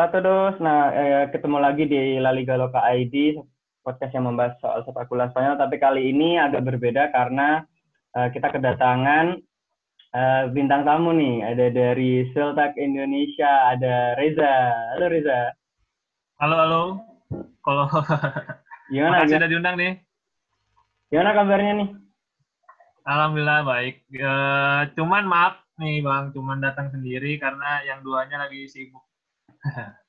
Hola todos. Nah, eh, ketemu lagi di La Liga Loka ID, podcast yang membahas soal sepak bola Spanyol. Tapi kali ini agak berbeda karena eh, kita kedatangan eh, bintang tamu nih. Ada dari Sultak Indonesia, ada Reza. Halo Reza. Halo, halo. Kalau Gimana? makasih Gimana, udah diundang nih. gimana kabarnya nih? Alhamdulillah baik. Eh, cuman maaf nih Bang, cuman datang sendiri karena yang duanya lagi sibuk.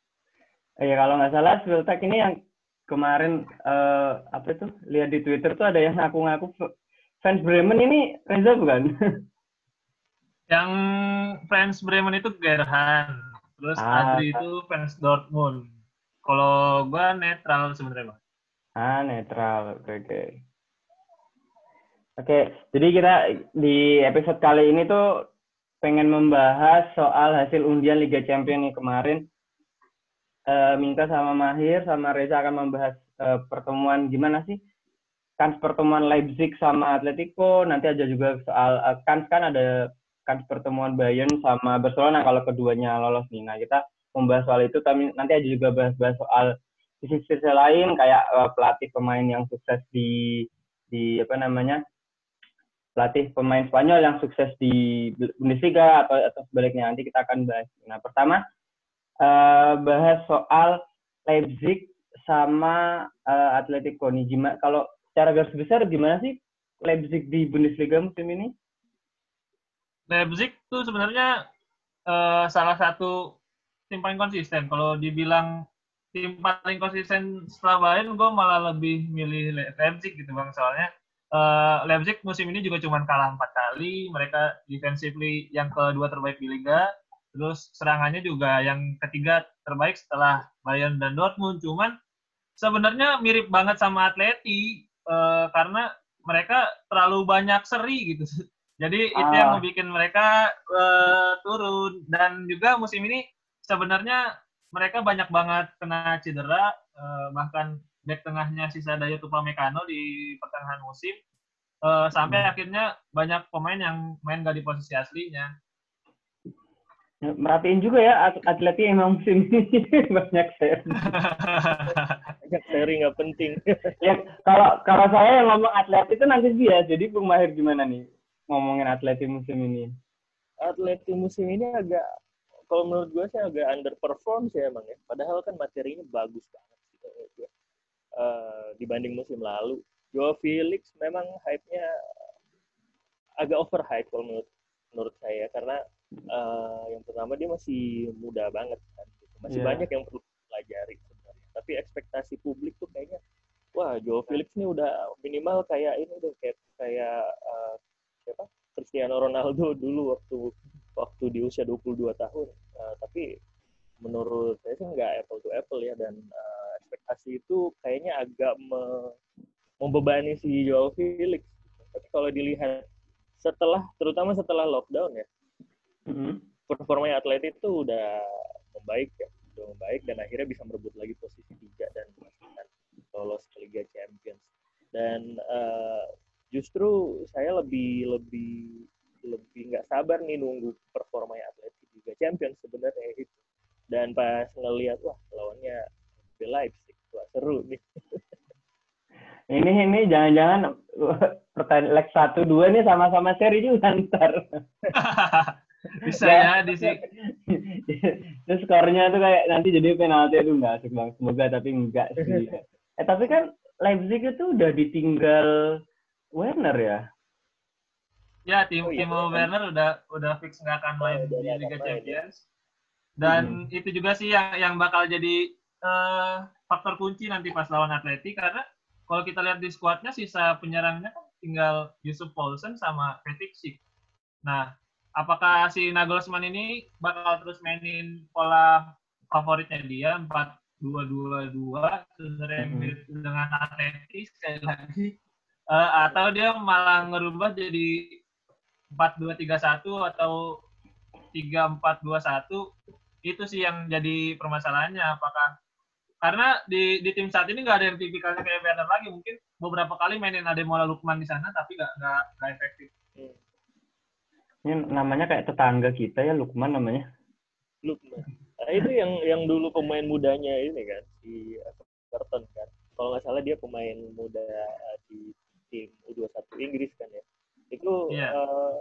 Iya kalau nggak salah Sultak ini yang kemarin eh, apa itu lihat di Twitter tuh ada yang ngaku-ngaku fans Bremen ini Reza bukan? Yang fans Bremen itu Gerhan, terus Ah. Adri itu fans Dortmund. Kalau gua netral sebenarnya Bang. Ah, netral. Oke, oke. Oke, jadi kita di episode kali ini tuh pengen membahas soal hasil undian Liga Champions nih kemarin. Eh, Minta sama Mahir sama Reza akan membahas eh, pertemuan gimana sih? Kans pertemuan Leipzig sama Atletico, nanti aja juga soal eh, kans kan ada kans pertemuan Bayern sama Barcelona kalau keduanya lolos nih. Nah, kita membahas soal itu, tapi nanti aja juga bahas-bahas soal sisi-sisi lain kayak eh, pelatih pemain yang sukses di di apa namanya pelatih pemain Spanyol yang sukses di Bundesliga atau atau sebaliknya nanti kita akan bahas. Nah pertama eh, bahas soal Leipzig sama eh, Atletico nih gimana kalau secara garis besar gimana sih Leipzig di Bundesliga musim ini? Leipzig tuh sebenarnya eh, salah satu tim paling konsisten. Kalau dibilang tim paling konsisten setelah Bayern, gue malah lebih milih Le- Leipzig gitu bang. Soalnya eh, Leipzig musim ini juga cuma kalah empat kali. Mereka defensively yang kedua terbaik di liga. Terus serangannya juga yang ketiga terbaik setelah Bayern dan Dortmund. Cuman sebenarnya mirip banget sama Atleti eh, karena mereka terlalu banyak seri gitu. Jadi itu yang Ah. membuat mereka eh, turun dan juga musim ini sebenarnya mereka banyak banget kena cedera eh, bahkan back tengahnya sisa Dayot Upamecano di pertengahan musim eh, sampai Hmm. akhirnya banyak pemain yang main gak di posisi aslinya. Merhatiin juga ya at- Atleti emang musim ini banyak seri. banyak seri nggak penting. ya kalau kalau saya yang ngomong Atleti itu nanti dia. Jadi Bung Mahir gimana nih ngomongin Atleti musim ini? Atleti musim ini agak, kalau menurut gue sih agak underperform sih emang ya. Padahal kan materinya bagus banget menurut gue. Eh, dibanding musim lalu. Joao Felix memang hype-nya agak overhype kalau menurut menurut saya karena eh, yang pertama dia masih muda banget kan. gitu. Masih Iya. banyak yang perlu pelajari sebenarnya. Tapi ekspektasi publik tuh kayaknya wah Joao Felix ini udah minimal kayak ini udah kayak kayak eh, siapa Cristiano Ronaldo dulu waktu waktu di usia 22 tahun. Eh, tapi menurut saya sih nggak apple to apple ya dan eh, ekspektasi itu kayaknya agak me- membebani si Joao Felix. Tapi kalau dilihat setelah terutama setelah lockdown ya Mhm. performanya atlet itu udah membaik ya udah membaik dan akhirnya bisa merebut lagi posisi tiga dan memastikan lolos ke Liga Champions dan eh, justru saya lebih lebih lebih nggak sabar nih nunggu performanya atlet di Liga Champions sebenarnya itu dan pas ngelihat wah lawannya RB Leipzig wah seru nih Ini ini jangan-jangan pertanyaan leg satu dua nih sama-sama seri juga ntar. Bisa ya di sini. Terus skornya tuh kayak nanti jadi penalti itu enggak asik banget. Semoga tapi enggak sih. Eh tapi kan Leipzig itu udah ditinggal Werner ya. Ya, tim Oh, iya. Timo Werner udah udah fix nggak akan main Oh, di nggak Liga ya. Champions. Dan itu juga sih yang yang bakal jadi eh, faktor kunci nanti pas lawan Atleti karena kalau kita lihat di skuadnya sisa penyerangnya kan tinggal Yusuf Poulsen sama Petik. Nah, apakah si Nagelsmann ini bakal terus mainin pola favoritnya dia? 4-2-2-2 sebenarnya Mhm. mirip dengan Atleti sekali lagi. Eh, atau dia malah ngerubah jadi 4-2-3-1 atau 3-4-2-1 itu sih yang jadi permasalahannya. Apakah karena di di tim saat ini nggak ada yang tipikalnya kayak Werner lagi. Mungkin beberapa kali mainin Ademola Lukman di sana tapi nggak nggak nggak efektif Ini namanya kayak tetangga kita ya Lukman namanya. Lukman Nah, itu yang yang dulu pemain mudanya ini kan si Everton kan. Kalau nggak salah dia pemain muda uh, di tim U21 Inggris kan ya. Itu Iya. uh,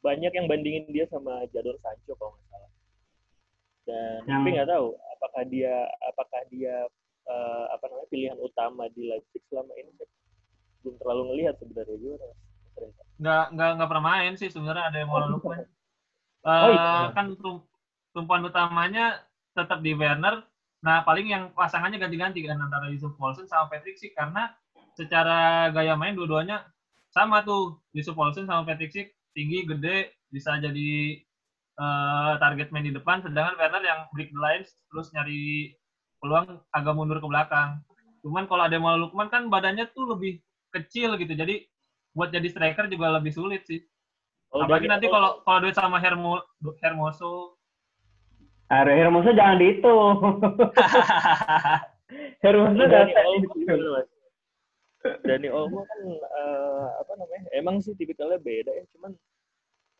banyak yang bandingin dia sama Jadon Sancho kalau nggak salah. Dan Yang- tapi nggak tahu apakah dia apakah dia uh, apa namanya pilihan utama di Leipzig selama ini saya belum terlalu ngelihat sebenarnya gimana Reza? Nggak nggak nggak pernah main sih sebenarnya ada yang mau Oh, Lukman. Oh, Eh, iya. kan tum- tumpuan utamanya tetap di Werner. Nah paling yang pasangannya ganti-ganti kan antara Yusuf Poulsen sama Patrick Schick karena secara gaya main dua-duanya sama tuh Yusuf Poulsen sama Patrick Schick tinggi gede bisa jadi eh, target main di depan sedangkan Werner yang break the lines terus nyari peluang agak mundur ke belakang. Cuman kalau ada mau Lukman kan badannya tuh lebih kecil gitu jadi buat jadi striker juga lebih sulit sih. Oh, Apalagi nanti kalau kalau duit sama Hermo, Hermoso. Ada Hermoso jangan di itu. Hermoso Olmo gimana, Mas? Dani Olmo kan eh, apa namanya? Emang sih tipikalnya beda ya, cuman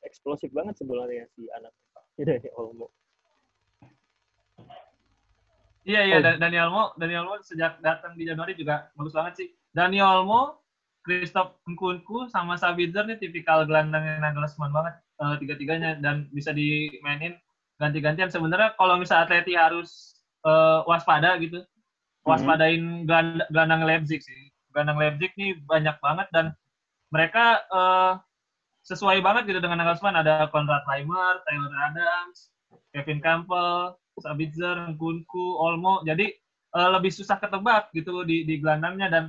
eksplosif banget sebenarnya si anak Dani Olmo. Iya iya Oh. Da- Dani Olmo, Dani Olmo sejak datang di Januari juga bagus banget sih. Dani Olmo, Christoph Nkunku sama Sabitzer nih tipikal gelandang Nagelsmann banget eh, tiga-tiganya dan bisa dimainin ganti-gantian. Sebenarnya kalau misalnya Atleti harus eh, waspada gitu, waspadain geland- gelandang Leipzig sih. Gelandang Leipzig nih banyak banget dan mereka eh, sesuai banget gitu dengan Nagelsmann. Ada Konrad Laimer, Taylor Adams, Kevin Campbell, Sabitzer, Nkunku, Olmo. Jadi eh, lebih susah ketebak gitu di, di gelandangnya dan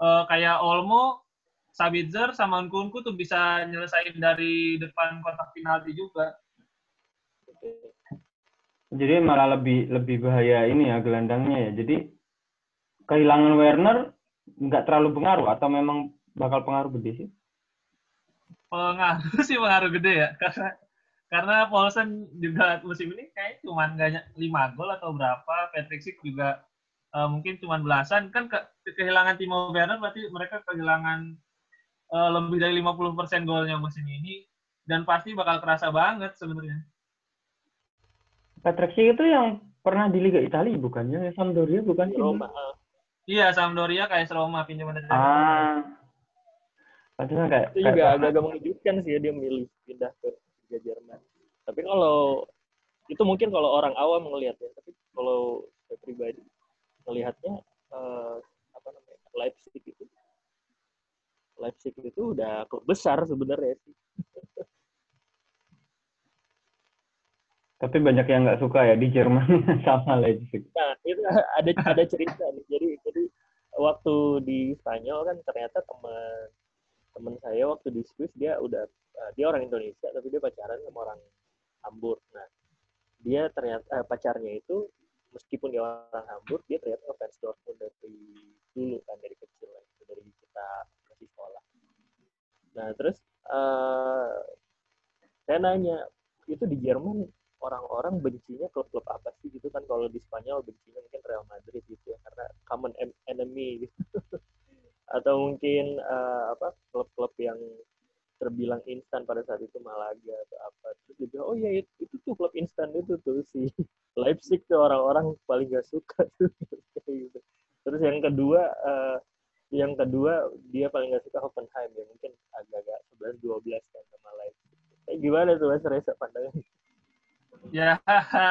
eh, kayak Olmo, Sabitzer sama Nkunku tuh bisa nyelesain dari depan kotak penalti juga. Jadi malah lebih lebih bahaya ini ya gelandangnya ya. Jadi kehilangan Werner nggak terlalu pengaruh atau memang bakal pengaruh gede sih? Pengaruh sih pengaruh gede ya karena karena Paulsen juga musim ini kayak cuma nggak 5 gol atau berapa. Patrick Schick juga eh, mungkin cuma belasan kan ke, kehilangan Timo Werner berarti mereka kehilangan eh, lebih dari 50% golnya musim ini dan pasti bakal kerasa banget sebenarnya. Patrick Schick itu yang pernah di Liga Italia bukan ya? Sampdoria bukan sih? Roma ah, Iya, Sampdoria kayak Roma pinjaman dari Ah. Padahal kayak, itu juga agak-agak mengejutkan sih ya dia milih pindah ke Liga Jerman. Tapi kalau itu mungkin kalau orang awam ngelihatnya, tapi kalau saya pribadi melihatnya eh, apa namanya Leipzig itu Leipzig itu udah klub besar sebenarnya sih. tapi banyak yang nggak suka ya di Jerman sama Leipzig. Nah, itu ada ada cerita nih. Jadi jadi waktu di Spanyol kan ternyata teman teman saya waktu di Swiss dia udah eh, dia orang Indonesia tapi dia pacaran sama orang Hamburg. Nah, dia ternyata eh, pacarnya itu meskipun dia orang Hamburg, dia ternyata fans Dortmund dari dulu kan dari kecil itu dari kita masih sekolah. Nah, terus eh saya nanya, itu di Jerman orang-orang bencinya klub-klub apa sih gitu kan kalau di Spanyol bencinya mungkin Real Madrid gitu ya karena common em- enemy gitu atau mungkin eh, apa klub-klub yang terbilang instan pada saat itu Malaga atau apa. Terus dia bilang oh iya itu, tuh klub instan itu tuh si Leipzig tuh orang-orang paling gak suka gitu. terus yang kedua eh, yang kedua dia paling gak suka Hoffenheim ya. Mungkin agak-agak 11-12 kan sama Leipzig. Kayak gimana tuh Mas Reza pandangan? Ya,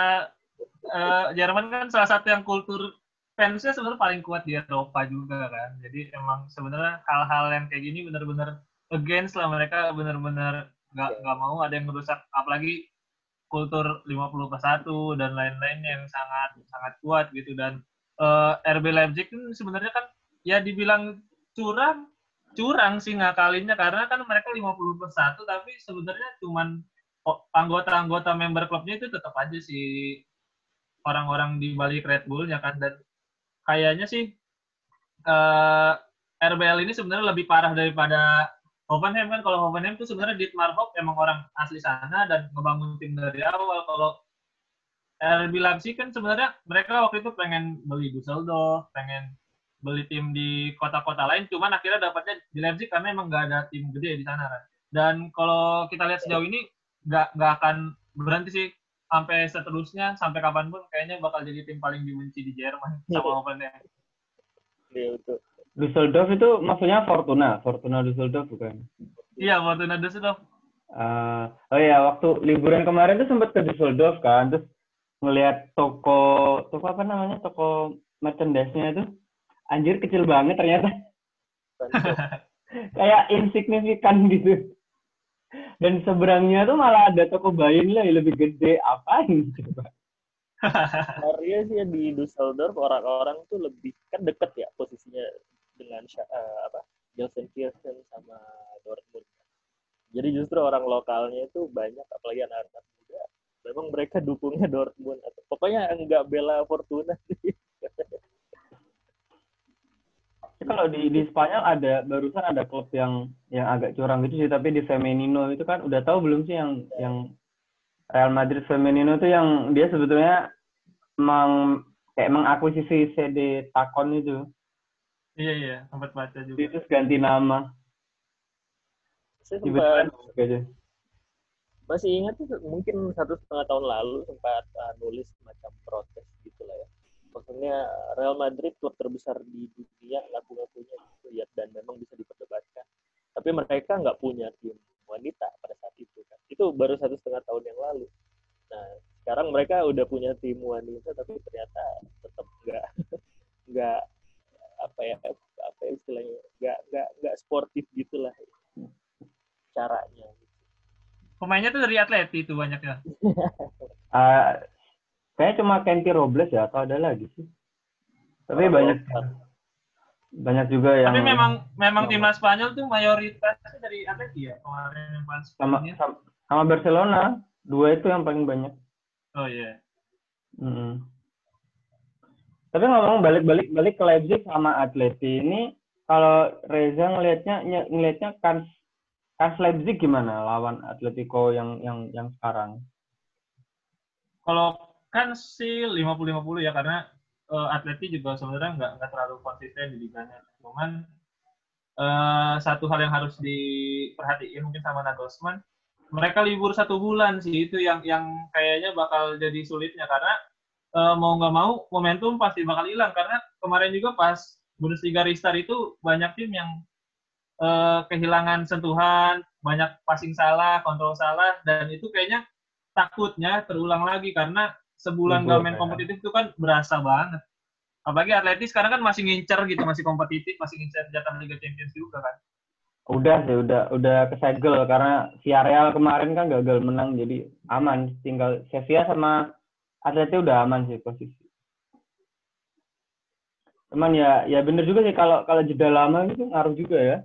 eh, Jerman kan salah satu yang kultur fansnya sebenarnya paling kuat di Eropa juga kan. Jadi emang sebenarnya hal-hal yang kayak gini benar-benar against lah mereka benar-benar nggak nggak mau ada yang merusak apalagi kultur 50 plus 1 dan lain-lain yang sangat sangat kuat gitu. Dan eh, RB Leipzig kan sebenarnya kan ya dibilang curang curang sih ngakalinnya. Karena kan mereka 50 plus 1 tapi sebenarnya cuman anggota-anggota member klubnya itu tetap aja si orang-orang di balik Red Bull-nya kan. Dan kayaknya sih eh RBL ini sebenarnya lebih parah daripada Hoffenheim kan kalau Hoffenheim itu sebenarnya Dietmar Hopp emang orang asli sana dan ngebangun tim dari awal kalau RB Leipzig kan sebenarnya mereka waktu itu pengen beli Dusseldorf, pengen beli tim di kota-kota lain, cuman akhirnya dapatnya di Leipzig karena emang nggak ada tim gede di sana kan. Dan kalau kita lihat sejauh ini nggak nggak akan berhenti sih sampai seterusnya sampai kapan pun kayaknya bakal jadi tim paling dibenci di Jerman sama opennya. Iya betul. Düsseldorf itu maksudnya Fortuna, Fortuna Düsseldorf bukan? Iya, Fortuna Düsseldorf. Uh, oh ya, waktu liburan kemarin tuh sempat ke Düsseldorf kan, terus ngelihat toko, toko apa namanya, toko merchandise-nya itu, anjir kecil banget ternyata. Kayak insignifikan gitu. Dan seberangnya tuh malah ada toko Bayern lah yang lebih gede. Apa ini coba? Maria sih ya di Dusseldorf orang-orang tuh lebih kan deket ya posisinya dengan uh, apa Gelsenkirchen sama Dortmund. Jadi justru orang lokalnya itu banyak apalagi anak-anak muda. Memang mereka dukungnya Dortmund atau pokoknya enggak bela Fortuna sih. kalau di di Spanyol ada barusan ada klub yang yang agak curang gitu sih tapi di Femenino itu kan udah tahu belum sih yang yang Real Madrid Femenino itu yang dia sebetulnya emang kayak mengakuisisi CD Takon itu. Iya iya, sempat baca juga. Itu ganti nama. Saya sempat masih ingat tuh mungkin satu setengah tahun lalu sempat uh, nulis semacam protes gitu lah ya. Maksudnya Real Madrid klub terbesar di dunia ngaku-ngakunya gitu ya dan memang bisa diperdebatkan. Tapi mereka nggak punya tim wanita pada saat itu kan. Itu baru satu setengah tahun yang lalu. Nah sekarang mereka udah punya tim wanita tapi ternyata tetap nggak nggak apa ya apa ya istilahnya nggak nggak nggak sportif gitulah caranya pemainnya tuh dari Atleti itu banyaknya uh, Kayaknya cuma Kenti Robles ya atau ada lagi sih. Tapi oh, banyak banyak juga yang Tapi memang memang timnas Spanyol tuh mayoritasnya dari Atleti ya kemarin yang pas sama, sama sama Barcelona dua itu yang paling banyak. Oh iya. Yeah. Hmm. Tapi ngomong balik-balik balik ke Leipzig sama Atleti ini kalau Reza ngelihatnya ngelihatnya kan kan Leipzig gimana lawan Atletico yang yang yang sekarang? Kalau kan sih 50-50 ya karena uh, Atleti juga sebenarnya nggak nggak terlalu konsisten di liganya. Cuman uh, satu hal yang harus diperhatiin mungkin sama Nagelsmann, mereka libur satu bulan sih itu yang yang kayaknya bakal jadi sulitnya karena uh, mau nggak mau momentum pasti bakal hilang karena kemarin juga pas Bundesliga restart itu banyak tim yang uh, kehilangan sentuhan, banyak passing salah, kontrol salah dan itu kayaknya takutnya terulang lagi karena sebulan gak main kompetitif itu kan berasa banget. Apalagi Atleti sekarang kan masih ngincer gitu, masih kompetitif, masih ngincer jatah Liga Champions juga kan. Udah sih, udah udah kesegel karena Villarreal kemarin kan gagal menang jadi aman. Tinggal Sevilla sama Atleti udah aman sih posisi. Cuman ya ya bener juga sih kalau kalau jeda lama itu ngaruh juga ya.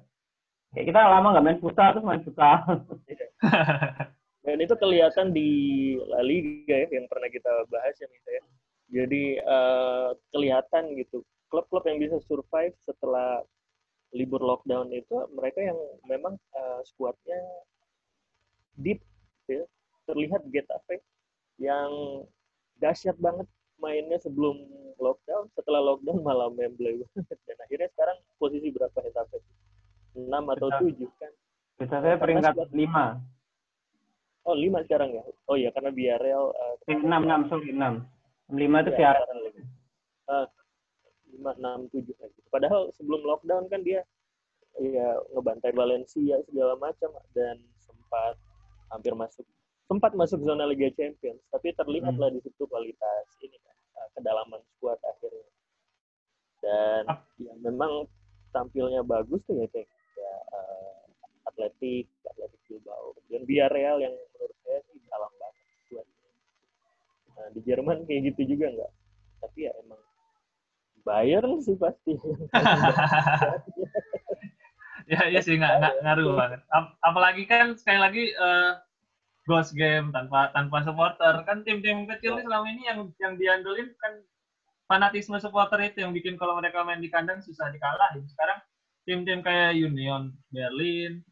Kayak kita lama nggak main futsal terus main futsal. Dan itu kelihatan di La Liga ya yang pernah kita bahas ya Mita ya. Jadi uh, kelihatan gitu klub-klub yang bisa survive setelah libur lockdown itu mereka yang memang uh, skuadnya deep ya. Terlihat Getafe yang dahsyat banget mainnya sebelum lockdown, setelah lockdown malah memble banget. Dan akhirnya sekarang posisi berapa Getafe? 6 atau 7 kan? Getafe peringkat 5 Oh, lima sekarang ya? Oh iya, karena Villarreal... Uh, enam, enam, sorry, enam. Lima itu ya, Villarreal. Uh, lima, enam, tujuh. Padahal sebelum lockdown kan dia ya ngebantai Valencia segala macam dan sempat hampir masuk sempat masuk zona Liga Champions tapi terlihatlah hmm. di situ kualitas ini kan uh, kedalaman skuad akhirnya dan ah. ya memang tampilnya bagus tuh ya kayak ya, uh, Atletik, Atletik Bilbao. Dan Villarreal yang menurut saya sih dalam banget buat. Nah, di Jerman kayak gitu juga nggak. Tapi ya emang Bayern sih pasti. ya ya sih nggak ngaruh banget. apalagi kan sekali lagi uh, ghost game tanpa tanpa supporter kan tim-tim kecil nih selama ini yang yang diandelin kan fanatisme supporter itu yang bikin kalau mereka main di kandang susah dikalahin. Sekarang tim-tim kayak Union Berlin,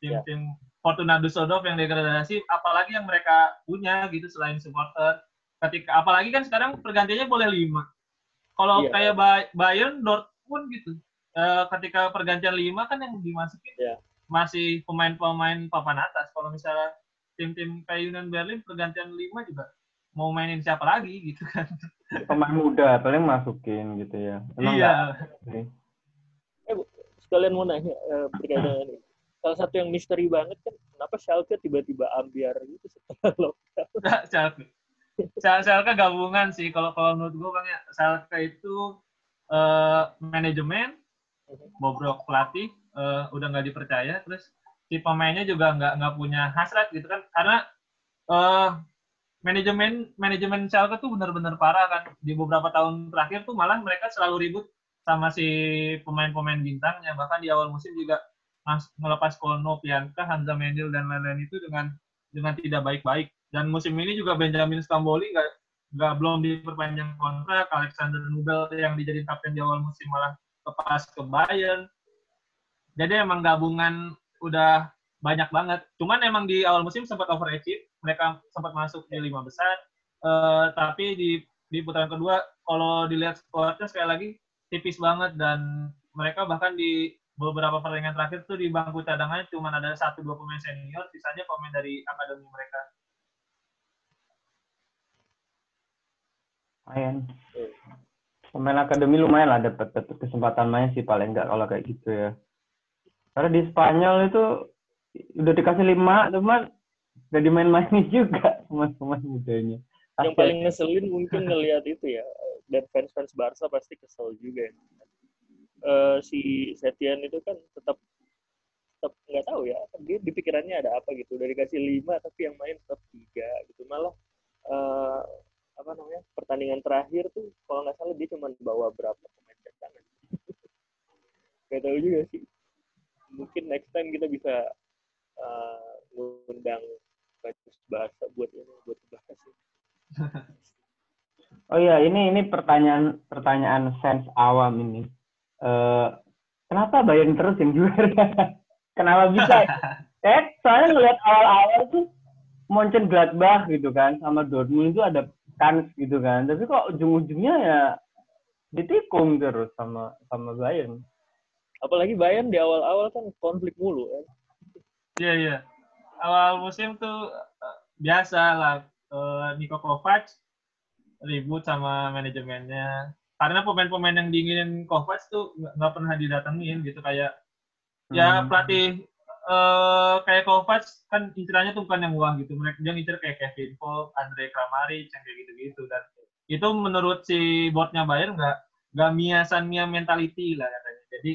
tim-tim yeah. Fortuna Düsseldorf yang degradasi, apalagi yang mereka punya gitu selain supporter. Ketika apalagi kan sekarang pergantiannya boleh lima. Kalau yeah. kayak Bayern, Dortmund gitu, uh, ketika pergantian lima kan yang dimasukin yeah. masih pemain-pemain papan atas. Kalau misalnya tim-tim kayak Union Berlin pergantian lima juga mau mainin siapa lagi gitu kan. Pemain muda paling masukin gitu ya. Emang iya. Eh, Bu, sekalian mau nanya eh, berkaitan dengan ini. Salah satu yang misteri banget kan, kenapa Schalke tiba-tiba ambiar gitu setelah lockdown? Schalke. Schalke Schalke gabungan sih kalau kalau menurut gue bang ya Schalke itu eh, manajemen bobrok pelatih eh, udah nggak dipercaya terus si pemainnya juga nggak nggak punya hasrat gitu kan. Karena eh, manajemen manajemen Schalke tuh benar-benar parah kan. Di beberapa tahun terakhir tuh malah mereka selalu ribut sama si pemain-pemain bintangnya. Bahkan di awal musim juga melepas Kolno, Pianka, Hamza Mendil dan lain-lain itu dengan dengan tidak baik-baik. Dan musim ini juga Benjamin Stamboli nggak nggak belum diperpanjang kontrak. Alexander Nubel yang dijadiin kapten di awal musim malah lepas ke Bayern. Jadi emang gabungan udah banyak banget cuman emang di awal musim sempat overachieve mereka sempat masuk di lima besar Eh, tapi di di putaran kedua kalau dilihat skornya sekali lagi tipis banget dan mereka bahkan di beberapa pertandingan terakhir tuh di bangku cadangannya cuma ada satu dua pemain senior sisanya pemain dari akademi mereka lumayan. Pemain akademi lumayan lah dapat dapat kesempatan main sih paling enggak kalau kayak gitu ya. Karena di Spanyol itu udah dikasih lima, cuman gak dimain-mainin juga pemain-pemain mudanya. yang paling ngeselin mungkin ngelihat itu ya dan fans-fans Barca pasti kesel juga ya. Eh, si Setien itu kan tetap tetap nggak tahu ya dia di pikirannya ada apa gitu. Udah dikasih lima tapi yang main tetap tiga gitu. Malah eh, apa namanya pertandingan terakhir tuh kalau nggak salah dia cuma bawa berapa pemain cadangan. Nggak tahu juga sih mungkin next time kita bisa eh, ngundang Barca buat ini buat bahas ini. Oh iya, ini ini pertanyaan pertanyaan fans awam ini. Eh kenapa Bayern terus yang juara? kenapa bisa? eh, soalnya ngeliat awal-awal tuh Mönchengladbach gitu kan sama Dortmund itu ada kans gitu kan. Tapi kok ujung-ujungnya ya ditikung terus sama sama Bayern. Apalagi Bayern di awal-awal kan konflik mulu kan Iya iya. Awal musim tuh eh, biasa lah. Eh, Niko Kovac ribut sama manajemennya. Karena pemain-pemain yang diinginin Kovac tuh nggak pernah didatengin gitu kayak ya Hmm. pelatih eh kayak Kovac kan incerannya tuh bukan yang wah gitu. Mereka dia ngincer kayak Kevin Volk, Andre Kramaric yang kayak gitu-gitu dan itu menurut si boardnya Bayern nggak nggak miasannya mentality lah katanya. Jadi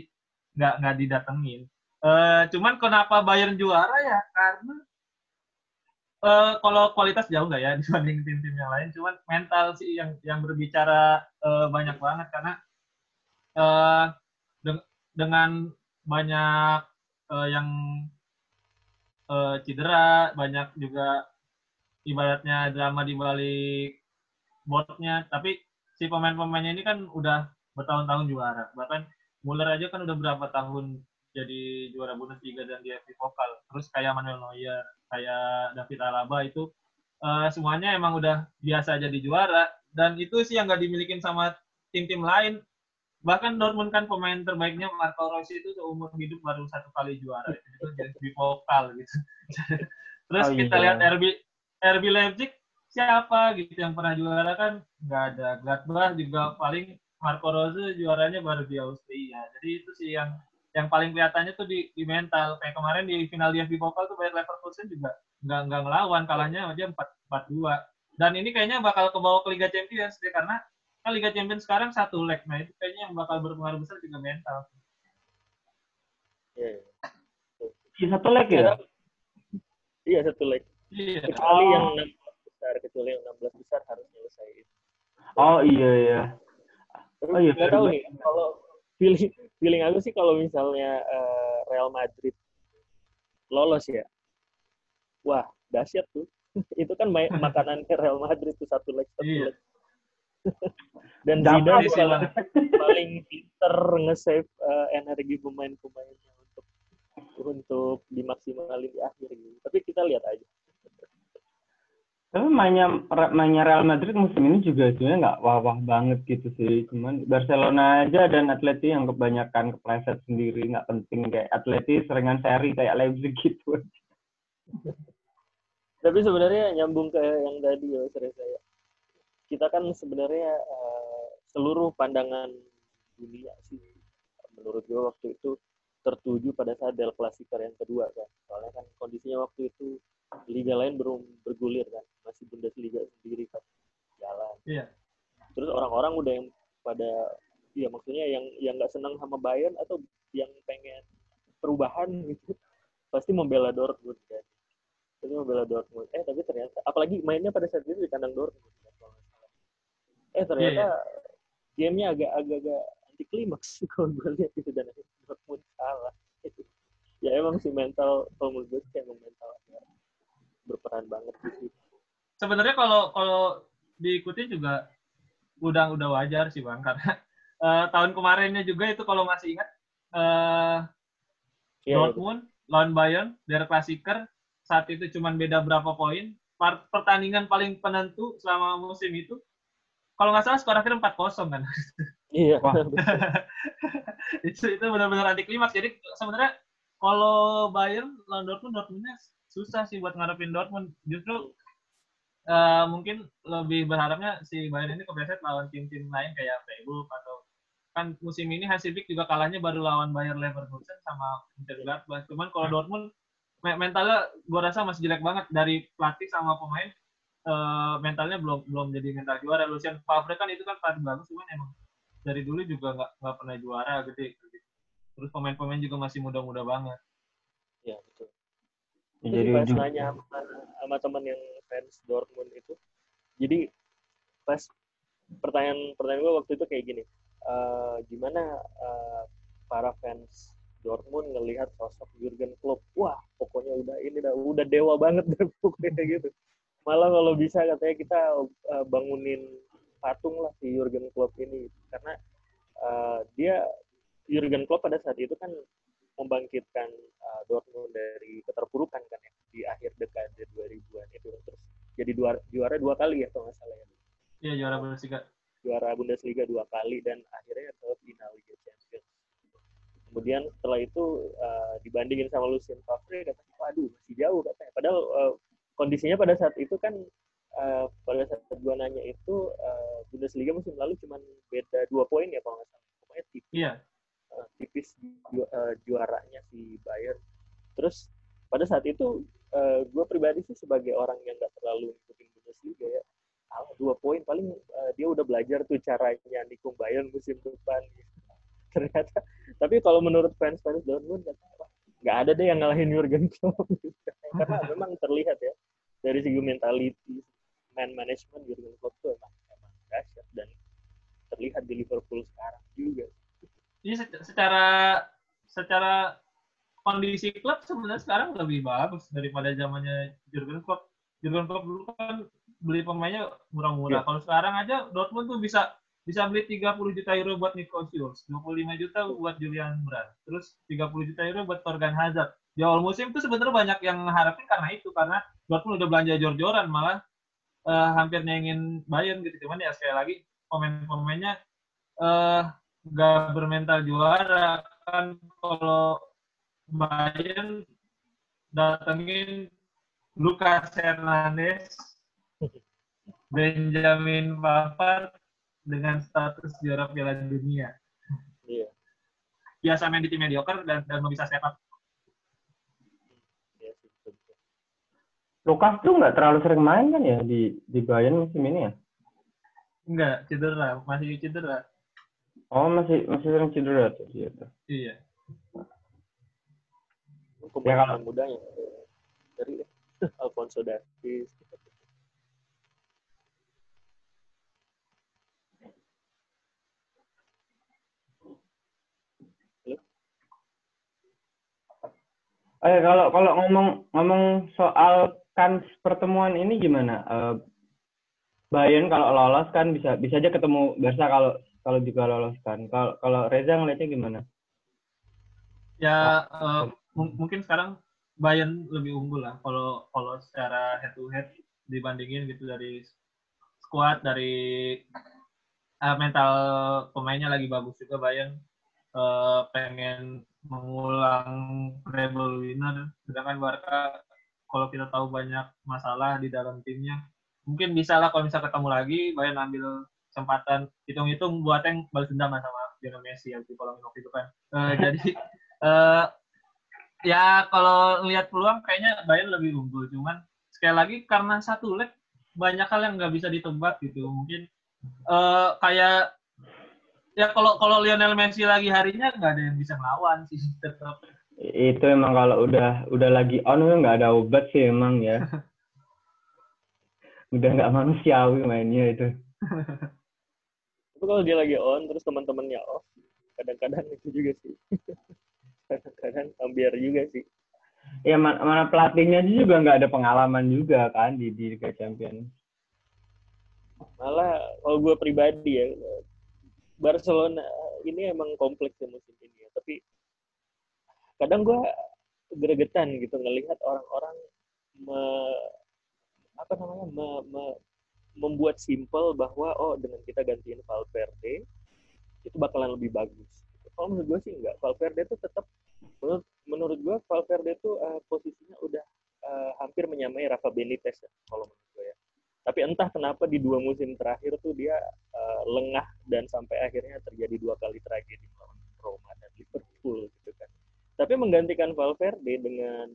nggak nggak didatengin. Eh, cuman kenapa Bayern juara ya karena eh, kalau kualitas jauh nggak ya dibanding tim-tim yang lain. Cuman mental sih yang yang berbicara eh, banyak banget karena eh, deng- dengan banyak eh, yang eh, cedera, banyak juga ibaratnya drama di balik boardnya. Tapi si pemain-pemainnya ini kan udah bertahun-tahun juara. Bahkan Muller aja kan udah berapa tahun jadi juara Bundesliga dan di FA Pokal. Terus kayak Manuel Neuer, kayak David Alaba itu eh, semuanya emang udah biasa jadi juara dan itu sih yang nggak dimilikin sama tim-tim lain. Bahkan Dortmund kan pemain terbaiknya Marco Rossi itu seumur hidup baru satu kali juara itu jadi di Pokal gitu. Terus Oh, kita iya. lihat RB RB Leipzig siapa gitu yang pernah juara kan nggak ada. Gladbach juga paling Marco Rose juaranya baru di Austria. Jadi itu sih yang yang paling kelihatannya tuh di, di mental. Kayak kemarin di final di FB Pokal tuh Bayer Leverkusen juga nggak nggak ngelawan, kalahnya aja empat empat dua. Dan ini kayaknya bakal kebawa ke Liga Champions deh karena kan Liga Champions sekarang satu leg. Nah itu kayaknya yang bakal berpengaruh besar juga mental. Iya, iya. Satu leg ya? Iya satu leg. Iya. Kecuali Oh. yang 16 besar, kecuali yang 16 besar harus nyelesain. Oh iya iya. Tapi Oh, iya, tahu nih kalau feeling feeling aku sih kalau misalnya eh, Real Madrid lolos ya, wah dahsyat tuh. Itu kan main, makanannya Real Madrid tuh satu leg satu Iya. leg. Dan Zidane paling, paling pinter nge-save eh, energi pemain-pemainnya untuk untuk dimaksimalin di akhir gitu. Tapi kita lihat aja. Tapi mainnya mainnya Real Madrid musim ini juga sebenarnya nggak wah-wah banget gitu sih. Cuman Barcelona aja dan Atleti yang kebanyakan kepleset sendiri nggak penting kayak Atleti seringan seri kayak Leipzig gitu. Tapi sebenarnya nyambung ke yang tadi ya Mas Reza ya. kita kan sebenarnya uh, seluruh pandangan dunia sih menurut gue waktu itu tertuju pada saat Del Clasico yang kedua kan soalnya kan kondisinya waktu itu liga lain belum bergulir kan. Masih Bundesliga sendiri kan jalan. Iya. Terus orang-orang udah yang pada iya maksudnya yang yang nggak senang sama Bayern atau yang pengen perubahan gitu pasti membela Dortmund kan. Pasti membela Dortmund. Eh tapi ternyata apalagi mainnya pada saat itu di kandang Dortmund kan, eh ternyata yeah, yeah. gamenya agak agak agak anti klimaks kalau gue lihat itu dan Dortmund salah. Ya emang sih mental kalau menurut gue sih banget sih. Sebenarnya kalau kalau diikuti juga udah udah wajar sih bang karena uh, tahun kemarinnya juga itu kalau masih ingat uh, yeah, Dortmund lawan Bayern dari Klassiker saat itu cuma beda berapa poin. Pertandingan paling penentu selama musim itu kalau nggak salah skor akhirnya empat kosong kan? Iya itu itu benar-benar anti klimaks. Jadi sebenarnya kalau Bayern lawan Dortmund Dortmundnya susah sih buat ngarepin Dortmund justru uh, mungkin lebih berharapnya si Bayern ini kepreset lawan tim-tim lain kayak Freiburg atau kan musim ini Hansi juga kalahnya baru lawan Bayer Leverkusen sama Inter Gladbach. Cuman kalau hmm. Dortmund mentalnya gue rasa masih jelek banget dari pelatih sama pemain uh, mentalnya belum belum jadi mental juara. Lucien Favre kan itu kan pelatih bagus cuman emang dari dulu juga nggak nggak pernah juara gitu. Terus pemain-pemain juga masih muda-muda banget. Ya betul. Jadi pas nanya sama, sama teman yang fans Dortmund itu, jadi pas pertanyaan pertanyaan gue waktu itu kayak gini, uh, gimana uh, para fans Dortmund ngelihat sosok Jurgen Klopp? Wah pokoknya udah ini dah udah dewa banget deh pokoknya gitu. Malah kalau bisa katanya kita uh, bangunin patung lah si Jurgen Klopp ini. Karena uh, dia Jurgen Klopp pada saat itu kan membangkitkan uh, Dortmund dari keterpurukan kan ya di akhir dekade 2000-an itu terus jadi dua, juara dua kali ya kalau nggak salah ya. Iya juara Bundesliga juara Bundesliga dua kali dan akhirnya ke final Liga Champions. Kemudian setelah itu uh, dibandingin sama Lucien Favre katanya, waduh masih jauh katanya. Padahal uh, kondisinya pada saat itu kan uh, pada saat gua nanya itu uh, Bundesliga musim lalu cuma beda dua poin ya kalau nggak salah. Pokoknya tipis. Iya. Uh, tipis ju uh, juaranya si Bayern. Terus pada saat itu uh, gue pribadi sih sebagai orang yang nggak terlalu ngikutin Bundesliga ya kalah dua poin. Paling uh, dia udah belajar tuh caranya nikung Bayern musim depan. Ternyata tapi kalau menurut fans fans Dortmund nggak ada deh yang ngalahin Jurgen Klopp. Karena memang terlihat ya dari segi mentality man management Jurgen Klopp tuh emang emang dahsyat. Dan terlihat di Liverpool sekarang juga. Iya secara secara kondisi klub sebenarnya sekarang lebih bagus daripada zamannya Jurgen Klopp. Jurgen Klopp dulu kan beli pemainnya murah-murah. Yeah. Kalau sekarang aja Dortmund tuh bisa bisa beli 30 juta euro buat Nico Schulz, 25 juta buat Julian Brand, terus 30 juta euro buat Torgan Hazard. Di awal musim tuh sebenarnya banyak yang harapin karena itu, karena Dortmund udah belanja jor-joran malah uh, hampir nyenggin Bayern gitu. Cuman ya sekali lagi pemain-pemainnya uh, gak bermental juara kan kalau Bayern datengin Lucas Hernandez Benjamin Pavard dengan status juara Piala Dunia. Iya. Biasa main di tim mediocre dan dan bisa step up. Iya Lukas tuh nggak terlalu sering main kan ya di di Bayern musim ini ya? Enggak, cedera, masih cedera. Oh, masih masih sering cedera tuh dia tuh. Iya. ya, kalau mudanya dari Alfonso Davies Eh kalau kalau ngomong ngomong soal kan pertemuan ini gimana? Uh, Bayern kalau lolos kan bisa bisa aja ketemu Barca kalau kalau juga lolos kan. Kalau kalau Reza ngeliatnya gimana? Ya uh, mungkin sekarang Bayern lebih unggul lah kalau kalau secara head to head dibandingin gitu dari squad dari uh, mental pemainnya lagi bagus juga Bayern uh, pengen mengulang treble winner sedangkan Barca kalau kita tahu banyak masalah di dalam timnya mungkin bisa lah kalau bisa ketemu lagi Bayern ambil kesempatan hitung-hitung buat yang balas dendam sama Lionel Messi yang di kolom itu kan. Uh, jadi uh, ya kalau lihat peluang kayaknya Bayern lebih unggul. Cuman sekali lagi karena satu leg banyak hal yang nggak bisa ditebak gitu. Mungkin uh, kayak ya kalau kalau Lionel Messi lagi harinya nggak ada yang bisa melawan sih tetap itu emang kalau udah udah lagi on nggak ada obat sih emang ya. Udah nggak manusiawi mainnya itu kalau dia lagi on terus teman-temannya off kadang-kadang itu juga sih. Kadang-kadang ambiar juga sih. Ya mana, mana pelatihnya juga nggak ada pengalaman juga kan di di Liga Champions. Malah kalau gue pribadi ya Barcelona ini emang kompleks ya musim ini ya. Tapi kadang gue gregetan gitu ngelihat orang-orang me, apa namanya me, me, membuat simpel bahwa oh dengan kita gantiin Valverde itu bakalan lebih bagus. Kalau menurut gue sih enggak. Valverde itu tetap menurut menurut gue Valverde itu uh, posisinya udah uh, hampir menyamai Rafa Benitez ya kalau menurut gue ya. Tapi entah kenapa di dua musim terakhir tuh dia uh, lengah dan sampai akhirnya terjadi dua kali tragedi melawan Roma dan Liverpool gitu kan. Tapi menggantikan Valverde dengan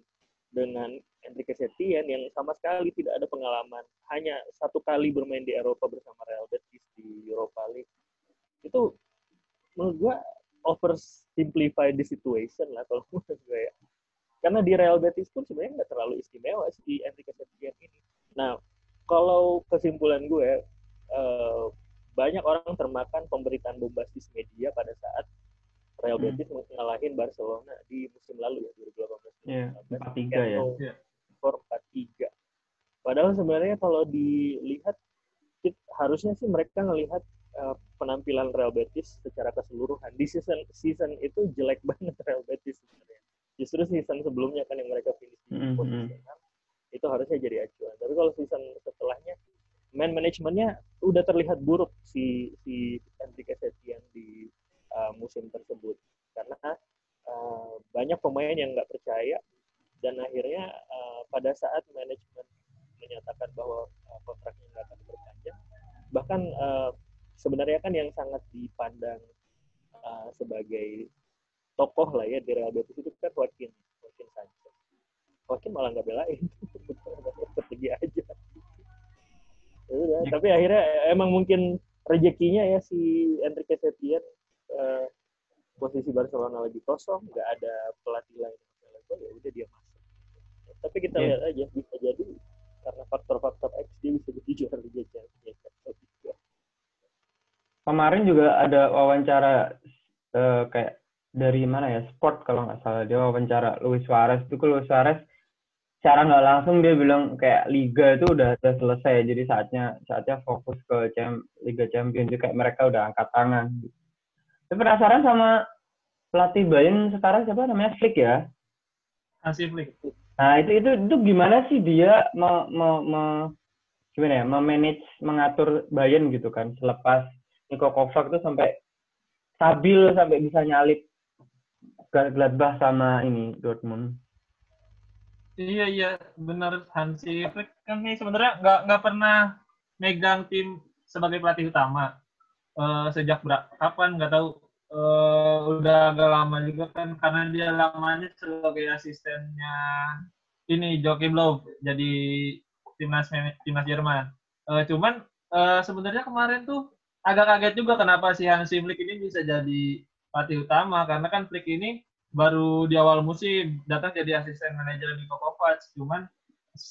dengan Enrique Setien yang sama sekali tidak ada pengalaman hanya satu kali bermain di Eropa bersama Real Betis di Europa League itu menurut gua over simplify the situation lah kalau menurut gue ya karena di Real Betis pun sebenarnya nggak terlalu istimewa sih di Enrique Setien ini nah kalau kesimpulan gue eh, banyak orang termakan pemberitaan bombastis media pada saat Real hmm. Betis hmm. ngalahin Barcelona di musim lalu ya 2018. Iya, empat tiga ya. Iya. Skor empat tiga. Padahal sebenarnya kalau dilihat harusnya sih mereka ngelihat uh, penampilan Real Betis secara keseluruhan di season season itu jelek banget Real Betis sebenarnya. Justru season sebelumnya kan yang mereka finish di mm -hmm. posisi itu harusnya jadi acuan. Tapi kalau season setelahnya man manajemennya udah terlihat buruk si si Enrique Setien di uh, musim tersebut karena uh, banyak pemain yang nggak percaya dan akhirnya uh, pada saat manajemen menyatakan bahwa uh, kontraknya nggak akan berpanjang bahkan uh, sebenarnya kan yang sangat dipandang uh, sebagai tokoh lah ya di Real Betis itu kan Joaquin Joaquin Sanchez. Joaquin malah nggak belain. Pergi aja. Ya, tapi akhirnya emang mungkin rezekinya ya si Enrique Setien uh, posisi Barcelona lagi kosong, nggak ada pelatih lain yang ya udah dia masuk. Tapi kita yeah. lihat aja bisa jadi karena faktor-faktor X dia bisa jadi juara Liga Champions. Kemarin juga ada wawancara uh, kayak dari mana ya sport kalau nggak salah dia wawancara Luis Suarez itu Luis Suarez secara nggak langsung dia bilang kayak liga itu udah, udah selesai jadi saatnya saatnya fokus ke Cem, Liga Champions kayak mereka udah angkat tangan saya penasaran sama pelatih Bayern sekarang siapa namanya Flick ya? Hansi Flick. Nah itu itu itu gimana sih dia me, me, me, gimana ya memanage mengatur Bayern gitu kan? Selepas Niko Kovac tuh sampai stabil sampai bisa nyalip Gladbach sama ini Dortmund. Iya iya benar Hansi Flick. Kan ini sebenarnya nggak nggak pernah megang tim sebagai pelatih utama uh, sejak berapa kapan nggak tahu uh, udah agak lama juga kan karena dia lamanya sebagai asistennya ini Joachim Löw jadi timnas timnas Jerman. Uh, cuman uh, sebenarnya kemarin tuh agak kaget juga kenapa si Hansi Flick ini bisa jadi pelatih utama karena kan Flick ini baru di awal musim datang jadi asisten manajer Niko Kovac. Cuman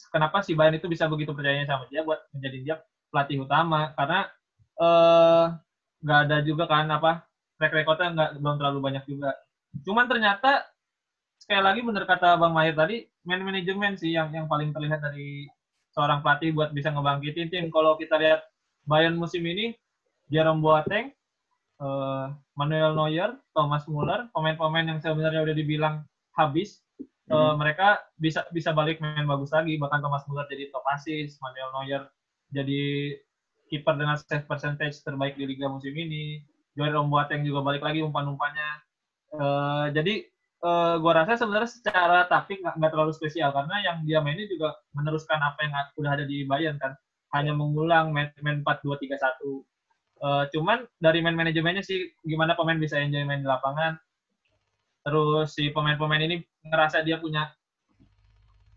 kenapa si Bayern itu bisa begitu percayanya sama dia buat menjadi dia pelatih utama karena uh, nggak ada juga kan apa track recordnya nggak belum terlalu banyak juga. Cuman ternyata sekali lagi benar kata Bang Mahir tadi, man manajemen sih yang yang paling terlihat dari seorang pelatih buat bisa ngebangkitin tim. Kalau kita lihat Bayern musim ini, Jerome Boateng, uh, Manuel Neuer, Thomas Muller, pemain-pemain yang sebenarnya udah dibilang habis, uh, hmm. mereka bisa bisa balik main bagus lagi. Bahkan Thomas Muller jadi top assist, Manuel Neuer jadi kiper dengan save percentage terbaik di liga musim ini. Jerome Boateng juga balik lagi umpan-umpannya. Uh, jadi uh, gua rasa sebenarnya secara taktik nggak terlalu spesial karena yang dia mainnya juga meneruskan apa yang udah ada di Bayern kan. hanya mengulang main, main 4-2-3-1. Uh, cuman dari main manajemennya sih gimana pemain bisa enjoy main di lapangan. Terus si pemain-pemain ini ngerasa dia punya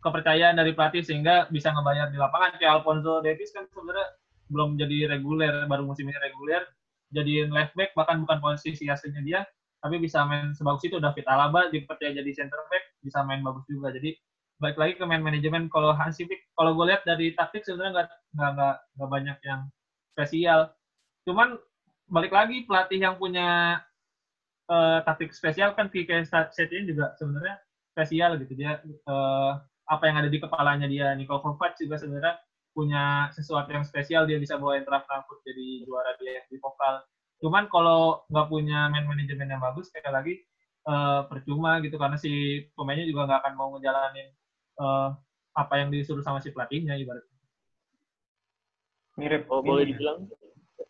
kepercayaan dari pelatih sehingga bisa ngebayar di lapangan. Kayak Alfonso Davis kan sebenarnya belum jadi reguler, baru musim ini reguler. Jadiin left back bahkan bukan posisi aslinya dia, tapi bisa main sebagus itu. David Alaba dipercaya jadi center back, bisa main bagus juga. Jadi balik lagi ke main manajemen kalau Hansi kalau gue lihat dari taktik sebenarnya nggak nggak nggak banyak yang spesial cuman balik lagi pelatih yang punya uh, taktik spesial kan kayak set ini juga sebenarnya spesial gitu dia uh, apa yang ada di kepalanya dia Niko Kovac juga sebenarnya punya sesuatu yang spesial dia bisa bawa Eintracht Frankfurt jadi juara dia di vokal cuman kalau nggak punya main manajemen yang bagus kayak lagi uh, percuma gitu karena si pemainnya juga nggak akan mau ngejalanin uh, apa yang disuruh sama si pelatihnya ibaratnya. Mirip. Oh, boleh dibilang.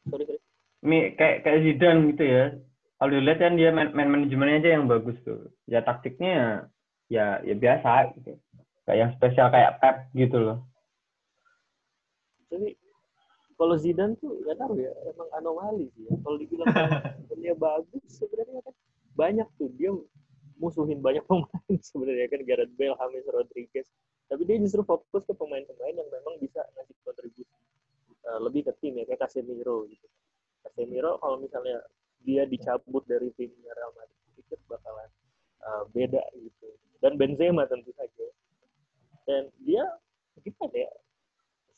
Sorry, sorry. Mi, kayak kayak Zidane gitu ya. Kalau dilihat kan dia main manajemennya aja yang bagus tuh. Ya taktiknya ya ya biasa gitu. Kayak yang spesial kayak Pep gitu loh. Tapi kalau Zidane tuh nggak tahu ya, emang anomali sih ya. Kalau dibilang dia bagus sebenarnya kan banyak tuh dia musuhin banyak pemain sebenarnya kan Gareth Bale, James Rodriguez. Tapi dia justru fokus ke pemain-pemain yang memang bisa ngasih kontribusi uh, lebih ke tim ya kayak Casemiro gitu. Casemiro kalau misalnya dia dicabut dari timnya Real Madrid, pikir bakalan uh, beda gitu. Dan Benzema tentu saja. Dan dia gimana ya?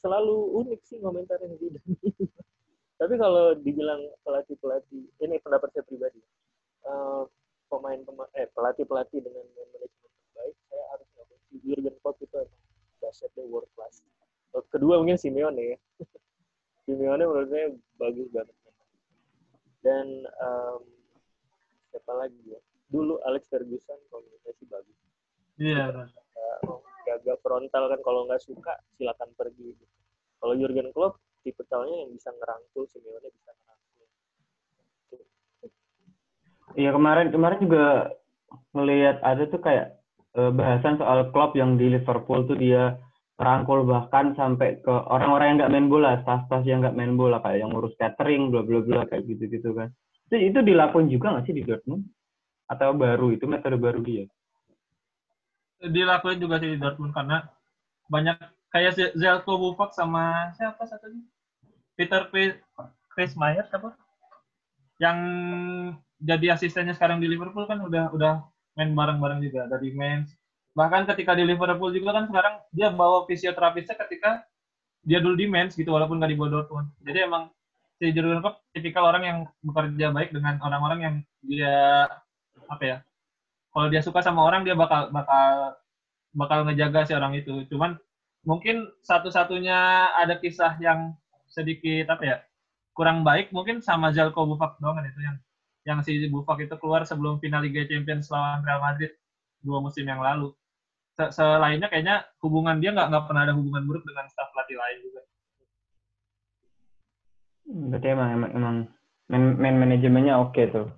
Selalu unik sih komentarin Zidane. Tapi kalau dibilang pelatih-pelatih, ini pendapat saya pribadi. Uh, pemain pemain eh pelatih pelatih dengan manajemen terbaik saya harus ngomong si Jurgen Klopp itu emang deh world class kedua mungkin Simeone ya Simeone menurut saya bagus banget dan um, siapa lagi ya dulu Alex Ferguson komunikasi bagus iya yeah. Gagah frontal kan kalau nggak suka silakan pergi gitu. kalau Jurgen Klopp tipe yang bisa ngerangkul Simeone bisa Iya kemarin kemarin juga ngelihat ada tuh kayak uh, bahasan soal klub yang di Liverpool tuh dia rangkul bahkan sampai ke orang-orang yang nggak main bola, staff-staff yang nggak main bola kayak yang ngurus catering, bla bla bla kayak gitu-gitu kan. Itu itu dilakukan juga nggak sih di Dortmund? Atau baru itu metode baru dia? Dilakuin juga sih di Dortmund karena banyak kayak Zelko Bufak sama siapa satunya? Peter P. Chris Myers apa? Yang jadi asistennya sekarang di Liverpool kan udah udah main bareng-bareng juga dari main bahkan ketika di Liverpool juga kan sekarang dia bawa fisioterapisnya ketika dia dulu di mens gitu walaupun nggak di Dortmund jadi emang si Jurgen Klopp tipikal orang yang bekerja baik dengan orang-orang yang dia apa ya kalau dia suka sama orang dia bakal bakal bakal ngejaga si orang itu cuman mungkin satu-satunya ada kisah yang sedikit apa ya kurang baik mungkin sama Jalko Bufak doang kan itu yang yang si Buffon itu keluar sebelum final Liga Champions lawan Real Madrid dua musim yang lalu. Selainnya kayaknya hubungan dia nggak nggak pernah ada hubungan buruk dengan staf pelatih lain juga. Berarti emang emang, emang man, man manajemennya oke okay tuh.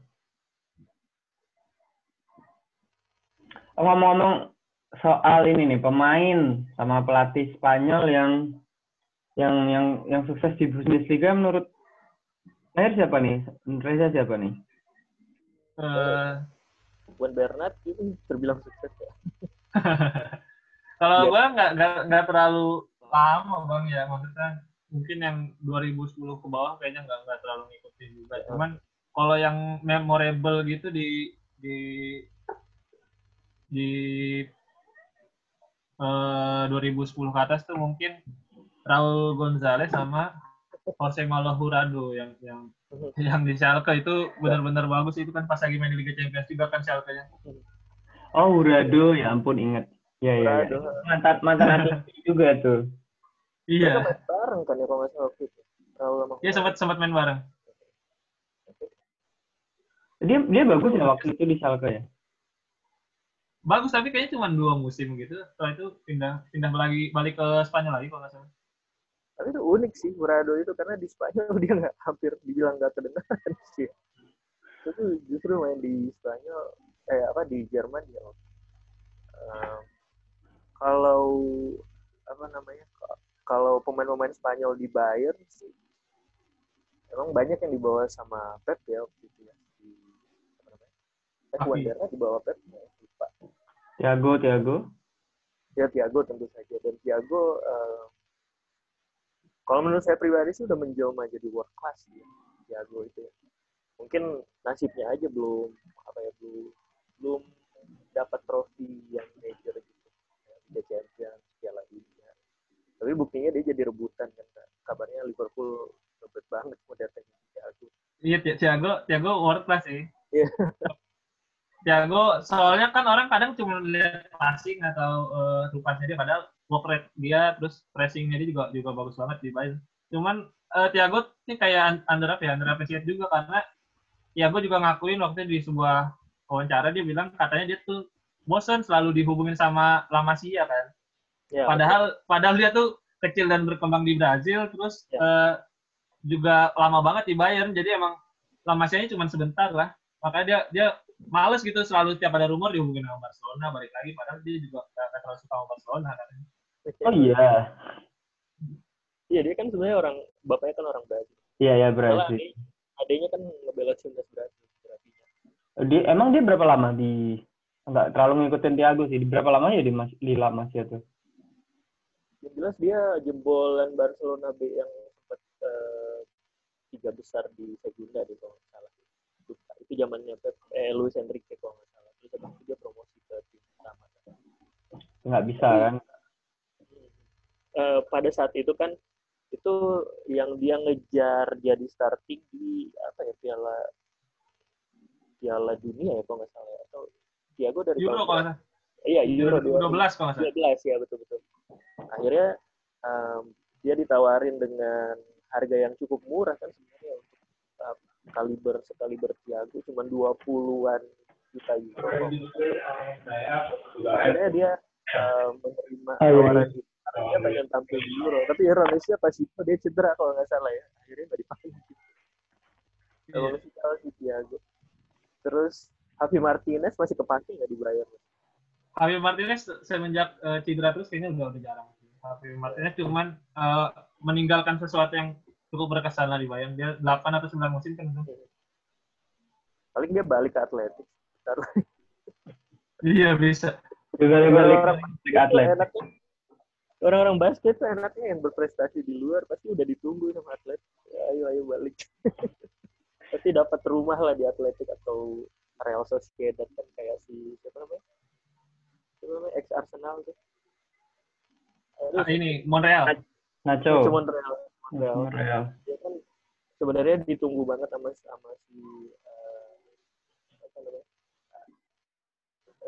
Ngomong-ngomong soal ini nih pemain sama pelatih Spanyol yang yang yang yang sukses di Bundesliga menurut Akhir siapa nih? Reza siapa nih? Uh, Juan Bernat itu terbilang sukses ya. Kalau yeah. gue nggak nggak terlalu lama bang ya maksudnya mungkin yang 2010 ke bawah kayaknya nggak nggak terlalu ngikutin juga. Yeah. Cuman kalau yang memorable gitu di di di uh, 2010 ke atas tuh mungkin Raul Gonzalez sama Jose Malo Hurado yang yang yang di Schalke itu benar-benar bagus itu kan pas lagi main di Liga Champions juga kan Schalke-nya. Oh Hurado ya ampun ingat. Ya ya. ya. Mantan mantan juga tuh. Iya. main bareng kan ya kalau nggak salah waktu itu. Iya sempat sempat main bareng. Dia dia bagus ya waktu itu di Schalke ya. Bagus tapi kayaknya cuma dua musim gitu. Setelah itu pindah pindah lagi balik ke Spanyol lagi kalau nggak salah tapi itu unik sih Murado itu karena di Spanyol dia nggak hampir dibilang nggak kedengaran sih itu justru main di Spanyol eh apa di Jerman ya um, kalau apa namanya kalau pemain-pemain Spanyol di Bayern sih emang banyak yang dibawa sama Pep ya waktu itu ya. Di, apa namanya? Eh, Guardiola dibawa Pep ya, lupa. Thiago, Thiago. Ya Thiago tentu saja dan Thiago eh, kalau menurut saya pribadi sih udah menjelma jadi world class ya, Thiago itu ya. Mungkin nasibnya aja belum apa ya belum belum dapat trofi yang major gitu. Ya, Liga Champions, Piala Dunia. Tapi buktinya dia jadi rebutan kan. Kak. Kabarnya Liverpool rebut banget mau datengin Thiago. Iya, Ti- Thiago, Thiago world class sih. Iya. Thiago, soalnya kan orang kadang cuma lihat passing atau uh, rupanya dia, padahal work rate dia, terus pressingnya dia juga juga bagus banget di Bayern. Cuman eh, Thiago ini kayak un- under apa ya, under appreciate juga karena Thiago juga ngakuin waktu di sebuah wawancara dia bilang katanya dia tuh bosen selalu dihubungin sama La Masia kan. Ya, Padahal padahal dia tuh kecil dan berkembang di Brazil, terus Ya. eh, juga lama banget di Bayern, jadi emang lama nya cuma sebentar lah. Makanya dia dia males gitu selalu tiap ada rumor dihubungin sama Barcelona, balik lagi padahal dia juga gak, gak terlalu suka sama Barcelona kan. Oh iya. Iya dia kan sebenarnya orang bapaknya kan orang Brazil. Iya ya Malah Brazil. adiknya kan ngebela timnas Brazil. berarti. Dia emang dia berapa lama di nggak terlalu ngikutin Thiago sih. Di berapa lama ya di Mas di La Masia tuh? Yang jelas dia jebolan Barcelona B yang sempat eh, tiga besar di Segunda deh kalau nggak salah. Itu zamannya Pep, eh, Luis Enrique kalau nggak salah. Terus habis itu dia promosi ke tim utama. Nggak bisa kan? Eh, pada saat itu kan itu yang dia ngejar jadi starting di apa ya Piala Piala Dunia ya kalau nggak salah ya. atau Thiago dari Euro kalau nggak salah. Iya Euro 2012 kalau nggak salah. 2012 ya betul betul. Akhirnya em, dia ditawarin dengan harga yang cukup murah kan sebenarnya untuk uh, kaliber sekaliber Thiago cuma 20-an juta euro. Akhirnya dia uh, menerima Ah, iya, tawaran itu dia pengen tampil di Euro. Tapi ironisnya pas itu dia cedera kalau nggak salah ya. Akhirnya nggak dipanggil. Iya. Kalau masih tahu si Thiago. Terus Javi Martinez masih kepake nggak di Bayern? Javi Martinez semenjak eh, cedera terus kayaknya udah udah jarang. Javi Martinez cuman eh, meninggalkan sesuatu yang cukup berkesan lah di Bayern. Dia 8 atau 9 musim kan itu. Paling dia balik ke Atletik. Iya bisa. Juga dia balik ke atlet. enaknya orang-orang basket tuh enaknya yang berprestasi di luar pasti udah ditunggu sama atlet ya, ayo ayo balik pasti dapat rumah lah di atletik atau Real Sociedad kan kayak si siapa namanya siapa namanya ex Arsenal tuh Aduh, Ah, ini Montreal. Nacho. cuma Real Real. dia kan sebenarnya ditunggu banget sama sama si eh, apa namanya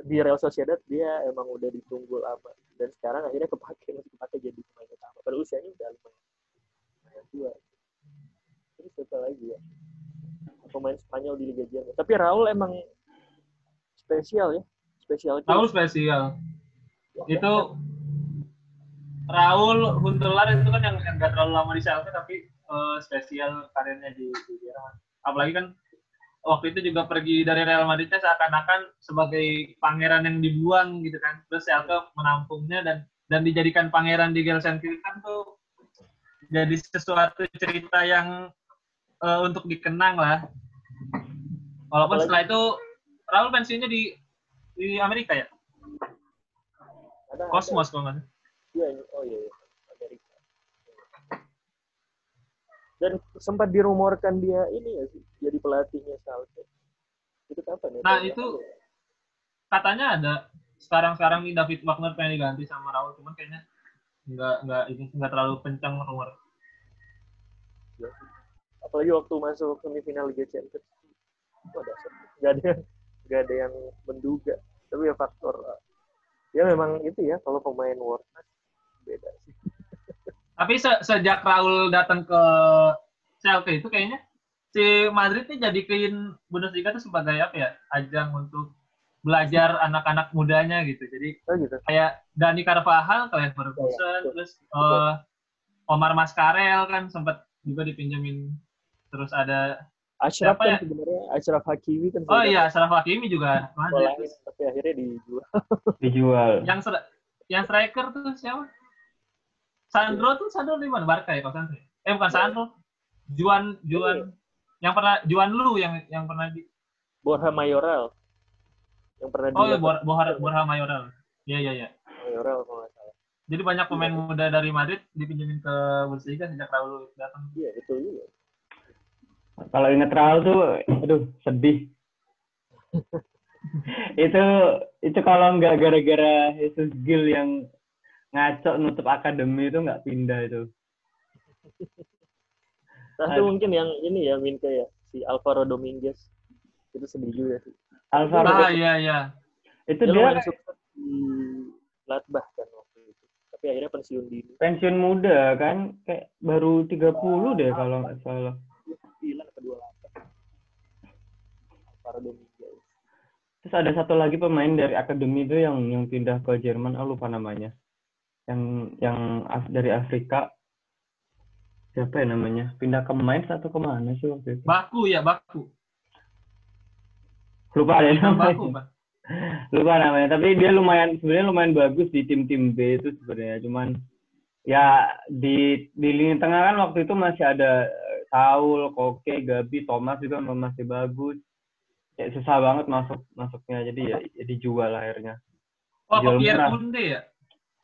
di Real Sociedad dia emang udah ditunggu lama. Dan sekarang akhirnya kepake masih kepake jadi pemain utama. Pada usianya udah lumayan lumayan tua. Terus siapa lagi ya? Pemain Spanyol di Liga Jerman. Tapi Raul emang spesial ya. Spesial Raul spesial. Itu Raul Huntelar itu kan yang nggak terlalu lama di Schalke tapi eh, spesial karirnya di, di Jerman. Apalagi kan waktu itu juga pergi dari Real Madridnya seakan-akan sebagai pangeran yang dibuang gitu kan. Terus Schalke menampungnya dan dan dijadikan pangeran di Gelsenkirchen tuh jadi sesuatu cerita yang eh, untuk dikenang lah. Walaupun Apalagi- setelah itu Raul pensiunnya di di Amerika ya, ada Cosmos kalau nggak salah. Iya, oh iya, iya. Amerika. Dan sempat dirumorkan dia ini ya sih, jadi pelatihnya Schalke. Itu kapan ya? Nah, itu ya? katanya ada sekarang-sekarang nih David Wagner pengen diganti sama Raul cuman kayaknya nggak nggak ini nggak terlalu kencang rumor Iya sih. Apalagi waktu masuk semifinal Liga Champions. Gak ada, gak ada yang menduga. Tapi ya faktor, ya memang itu ya, kalau pemain world beda sih. tapi se- sejak Raul datang ke Schalke itu kayaknya si Madrid nih jadiin Bundesliga itu sebagai apa ya ajang untuk belajar anak-anak mudanya gitu jadi Oh gitu. kayak Dani Carvajal kalian Ferguson Iya, betul. terus eh, Omar Mascarel kan sempat juga dipinjemin terus ada Ashraf Siapa kan ya? sebenarnya, Ashraf Hakimi kan oh iya Saraf Hakimi juga Madrid sekolahin, tapi akhirnya dijual. Dijual. yang ser- yang striker tuh siapa Sandro tuh Sandro di mana? Barca ya kalau Sandro? Eh bukan Sandro. Juan Juan yang pernah Juan lu yang yang pernah di Borja Mayoral yang pernah Oh iya di Borja Borja, Mayoral. Iya iya iya. Mayoral kalau nggak salah. Jadi banyak pemain muda dari Madrid dipinjemin ke Bundesliga sejak Raul datang. Iya betul juga. Kalau inget Raul tuh, aduh sedih. itu itu kalau nggak gara-gara Jesus Gil yang ngaco nutup akademi itu nggak pindah itu. Satu Aduh. mungkin yang ini ya Minke ya si Alvaro Dominguez itu sedih juga sih. Alvaro Ah iya iya. itu Dia dia sukses di Gladbach kan waktu itu. Tapi akhirnya pensiun dini. pensiun muda kan, kayak baru 30 deh kalau nggak salah. Atau. Alvaro Dominguez. Terus ada satu lagi pemain dari akademi itu yang yang pindah ke Jerman, ah lupa namanya. Yang yang dari Afrika. Siapa ya namanya? Pindah ke Mainz atau ke mana sih waktu itu? Baku ya Baku. Lupa Baku namanya. Pak. Lupa namanya. Tapi dia lumayan sebenarnya lumayan bagus di tim-tim B itu sebenarnya. Cuman ya di di lini tengah kan waktu itu masih ada eh, Saul, Koke, Gabi, Thomas juga masih bagus. Ya susah banget masuk masuknya. Jadi ya, ya dijual akhirnya. Oh Pierre. Kunde ya?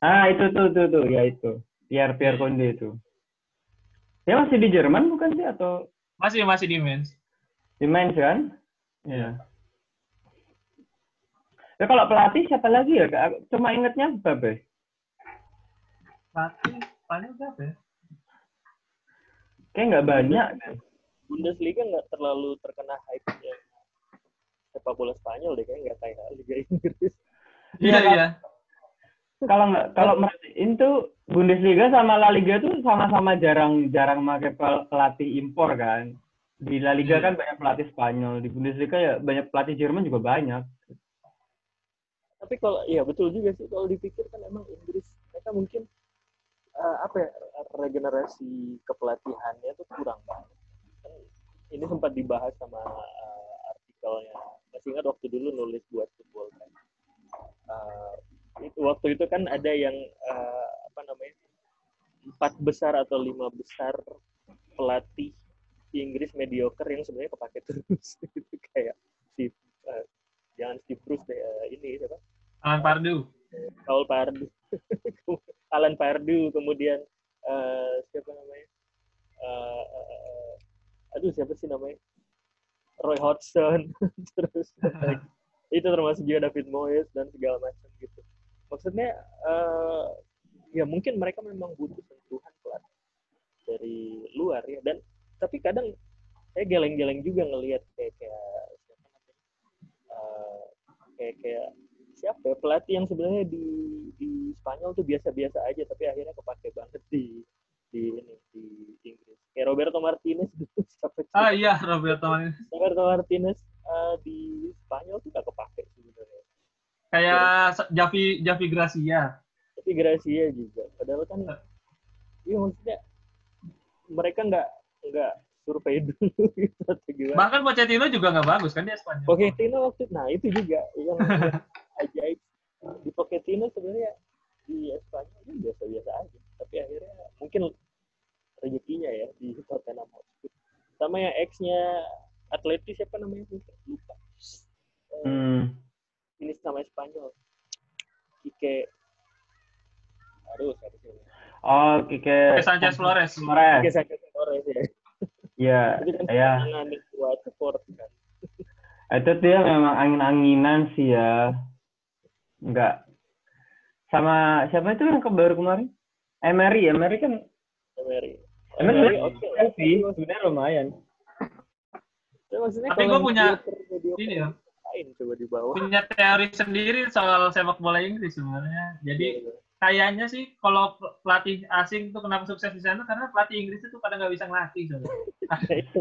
Ah itu tuh tuh tuh ya itu Pierre Pierre Conde itu. Dia masih di Jerman bukan sih atau Masih masih di Mainz. di Mainz kan? Ya. Ya kalau pelatih siapa lagi ya? Cuma ingetnya Mbappe. Pelatih siapa ya? Kayak nggak banyak. Bundesliga nggak terlalu terkena hype-nya sepak bola Spanyol deh kayaknya nggak kayak Liga Inggris. Iya iya. Kalau kalau tuh Bundesliga sama La Liga tuh sama-sama jarang jarang pakai pel- pelatih impor kan. Di La Liga kan banyak pelatih Spanyol, di Bundesliga ya banyak pelatih Jerman juga banyak. Tapi kalau iya betul juga sih kalau dipikir kan emang Inggris mereka mungkin eh, apa ya regenerasi kepelatihannya tuh kurang banget. Kan ini sempat dibahas sama eh, artikelnya. Masih ingat waktu dulu nulis buat football kan. Itu waktu itu kan ada yang eh, apa namanya empat besar atau lima besar pelatih Inggris mediocre yang sebenarnya kepake terus gitu kayak Steve eh, jangan Steve Bruce deh eh, ini siapa Alan Pardew. Paul Pardu, Alan Pardu, kemudian eh, siapa namanya? Eh, aduh siapa sih namanya? Roy Hodgson, terus itu termasuk juga David Moyes dan segala macam gitu. Maksudnya eh, ya mungkin mereka memang butuh sentuhan pelatih dari luar ya dan tapi kadang saya geleng-geleng juga ngelihat kayak kayak siapa namanya? Eh, kayak kayak siapa ya pelatih yang sebenarnya di di Spanyol tuh biasa-biasa aja tapi akhirnya kepake banget di di ini di Inggris kayak Roberto Martinez siapa sih? Ah iya Roberto Martinez. Roberto Martinez eh, di Spanyol tuh gak kepake sebenarnya Kayak Javi Javi Gracia. tapi Gracia juga. Padahal kan iya maksudnya mereka nggak nggak survei dulu gitu atau gimana. Bahkan Pochettino juga nggak bagus kan dia Spanyol. Pochettino waktu nah itu juga yang ajaib. Di Pochettino sebenarnya di Espanyol itu biasa-biasa aja. Tapi akhirnya mungkin rezekinya ya di Tottenham Hotspur. Sama yang ex-nya Atleti siapa namanya? Lupa. Hmm. Ini sama Spanyol Ike aduh siapa sih namanya? Oh, Kike. Oke, Sanchez Flores. Flores. Ike Sanchez Flores ya Iya, kan ya. tangan Watford kan Itu dia memang angin-anginan sih ya. Enggak. Sama siapa itu yang ke baru kemarin? Emery, Emery kan Emery Emery Emery oke. Chelsea, sebenarnya lumayan. Tapi gua punya- Ini ya, lain coba di bawah? Punya teori sendiri soal sepak bola Inggris sebenarnya. Jadi Iya, kayaknya sih kalau pelatih asing tuh kenapa sukses di sana? Karena pelatih Inggris itu pada nggak bisa ngelatih kan.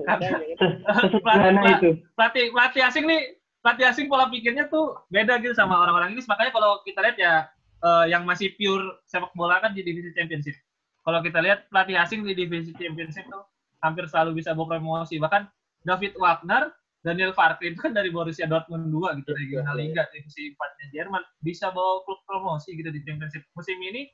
Sesederhana itu. pelatih pelatih asing nih pelatih asing pola pikirnya tuh beda gitu sama orang-orang Inggris. Makanya kalau kita lihat ya eh, yang masih pure sepak bola kan di divisi championship. Kalau kita lihat pelatih asing di divisi championship tuh hampir selalu bisa bawa promosi. Bahkan David Wagner Daniel Farke itu kan dari Borussia Dortmund 2 gitu regional Iya. liga divisi 4 nya Jerman bisa bawa klub promosi gitu di championship musim ini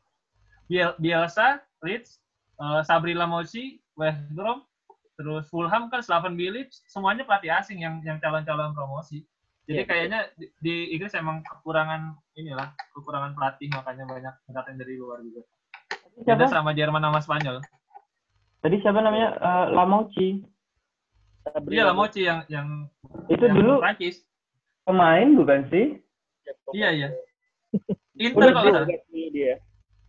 Biel, Bielsa, Leeds, uh, Sabri Lamosi, West Brom, terus Fulham kan Slaven Bilic, semuanya pelatih asing yang yang calon-calon promosi. Jadi Iya, kayaknya di, di Inggris emang kekurangan inilah, kekurangan pelatih makanya banyak datang dari luar juga. Beda Siapa? sama Jerman sama Spanyol. Tadi siapa namanya? Eh, Lamouchi. Sabri Iya lah Mochi yang yang Itu yang dulu Prancis. pemain bukan sih? ya, Iya iya. Udah Inter kalau nggak salah. Ini dia.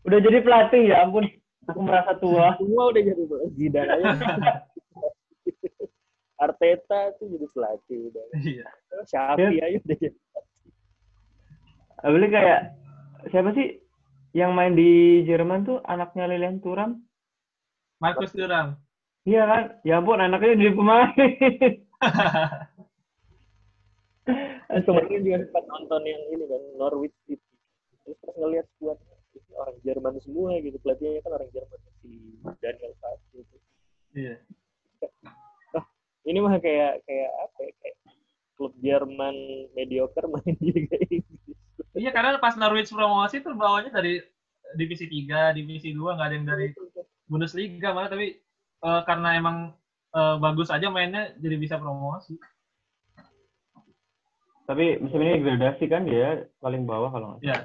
Udah jadi pelatih ya ampun. Aku merasa tua. Semua udah jadi Zidane aja. Arteta tuh jadi pelatih udah. Iya. Xavi aja udah jadi. Apalagi kayak siapa sih yang main di Jerman tuh anaknya Lilian Thuram? Markus Thuram. Iya kan? Ya ampun anaknya jadi pemain. Kemarin juga sempat nonton yang ini kan Norwich City. Terus pas ngeliat ini orang Jerman semua gitu pelatihnya kan orang Jerman si Daniel Farke gitu. Iya. Ini mah kayak kayak apa ya? Kayak klub Jerman mediocre main di Liga Inggris. Iya karena pas Norwich promosi tuh bawanya dari divisi 3, divisi 2 nggak ada yang dari Bundesliga malah tapi eh, karena emang eh, bagus aja mainnya jadi bisa promosi. Tapi musim ini degradasi kan dia paling bawah kalau nggak. Ya.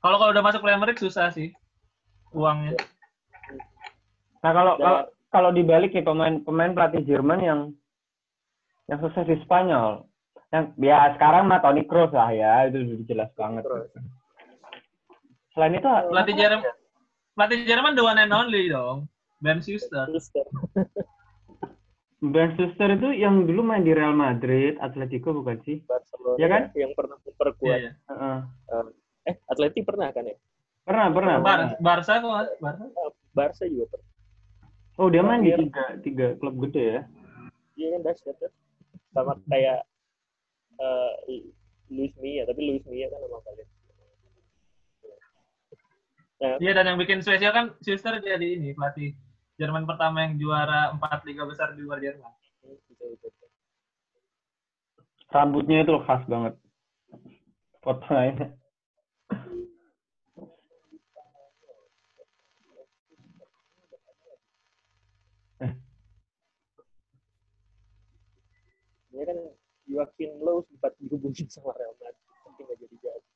Kalau kalau udah masuk Premier League susah sih uangnya. Nah kalau kalau kalau dibalik nih pemain pemain pelatih Jerman yang yang sukses di Spanyol. Yang ya sekarang mah Toni Kroos lah ya itu udah jelas banget. Terus Selain itu Pelatih Jerman pelatih Jerman the one and only dong. Ben Schuster. Ben Schuster itu yang dulu main di Real Madrid, Atletico bukan sih? Barcelona Iya kan? yang pernah memperkuat iya. Heeh. eh Atleti pernah kan ya? Pernah pernah. Bar. Barca kok Barca. Ah, Barca juga pernah. Oh dia main di tiga tiga klub gede ya? Iya kan dahsyat kan? Sama kayak eh Luis Mia, tapi Luis Mia kan nama kalian. Nah, Iya dan yang bikin spesial kan Schuster jadi ini pelatih Jerman pertama yang juara empat liga besar di luar Jerman. Rambutnya itu khas banget. Fotonya. Ini kan Joaquin Low sempat dihubungin sama Real Madrid, tapi nggak jadi jadi.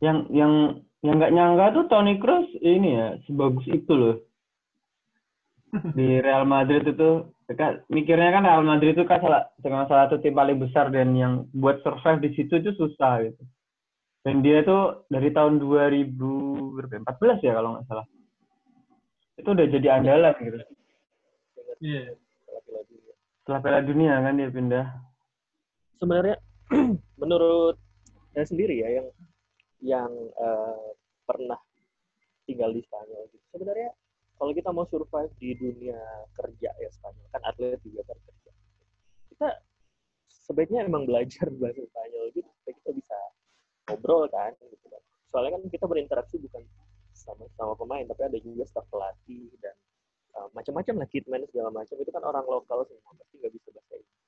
Yang yang yang nggak nyangka tuh Toni Kroos ini ya sebagus itu loh. Di Real Madrid itu kan mikirnya kan Real Madrid itu kan salah dengan salah satu tim paling besar dan yang buat survive di situ itu susah gitu. Dan dia tuh dari tahun 2014 ya kalau nggak salah. Itu udah jadi andalan gitu. Iya. Laki-laki. Setelah Piala Dunia kan dia pindah. Sebenarnya menurut saya sendiri ya yang yang eh, pernah tinggal di Spanyol gitu. Sebenarnya kalau kita mau survive di dunia kerja ya Spanyol kan atlet juga kan kerja. Kita sebaiknya emang belajar bahasa Spanyol gitu supaya kita bisa ngobrol kan gitu kan. Soalnya kan kita berinteraksi bukan sama sama pemain tapi ada juga staf pelatih dan uh, macam-macam lah kitman segala macam itu kan orang lokal semua pasti nggak bisa bahasa Inggris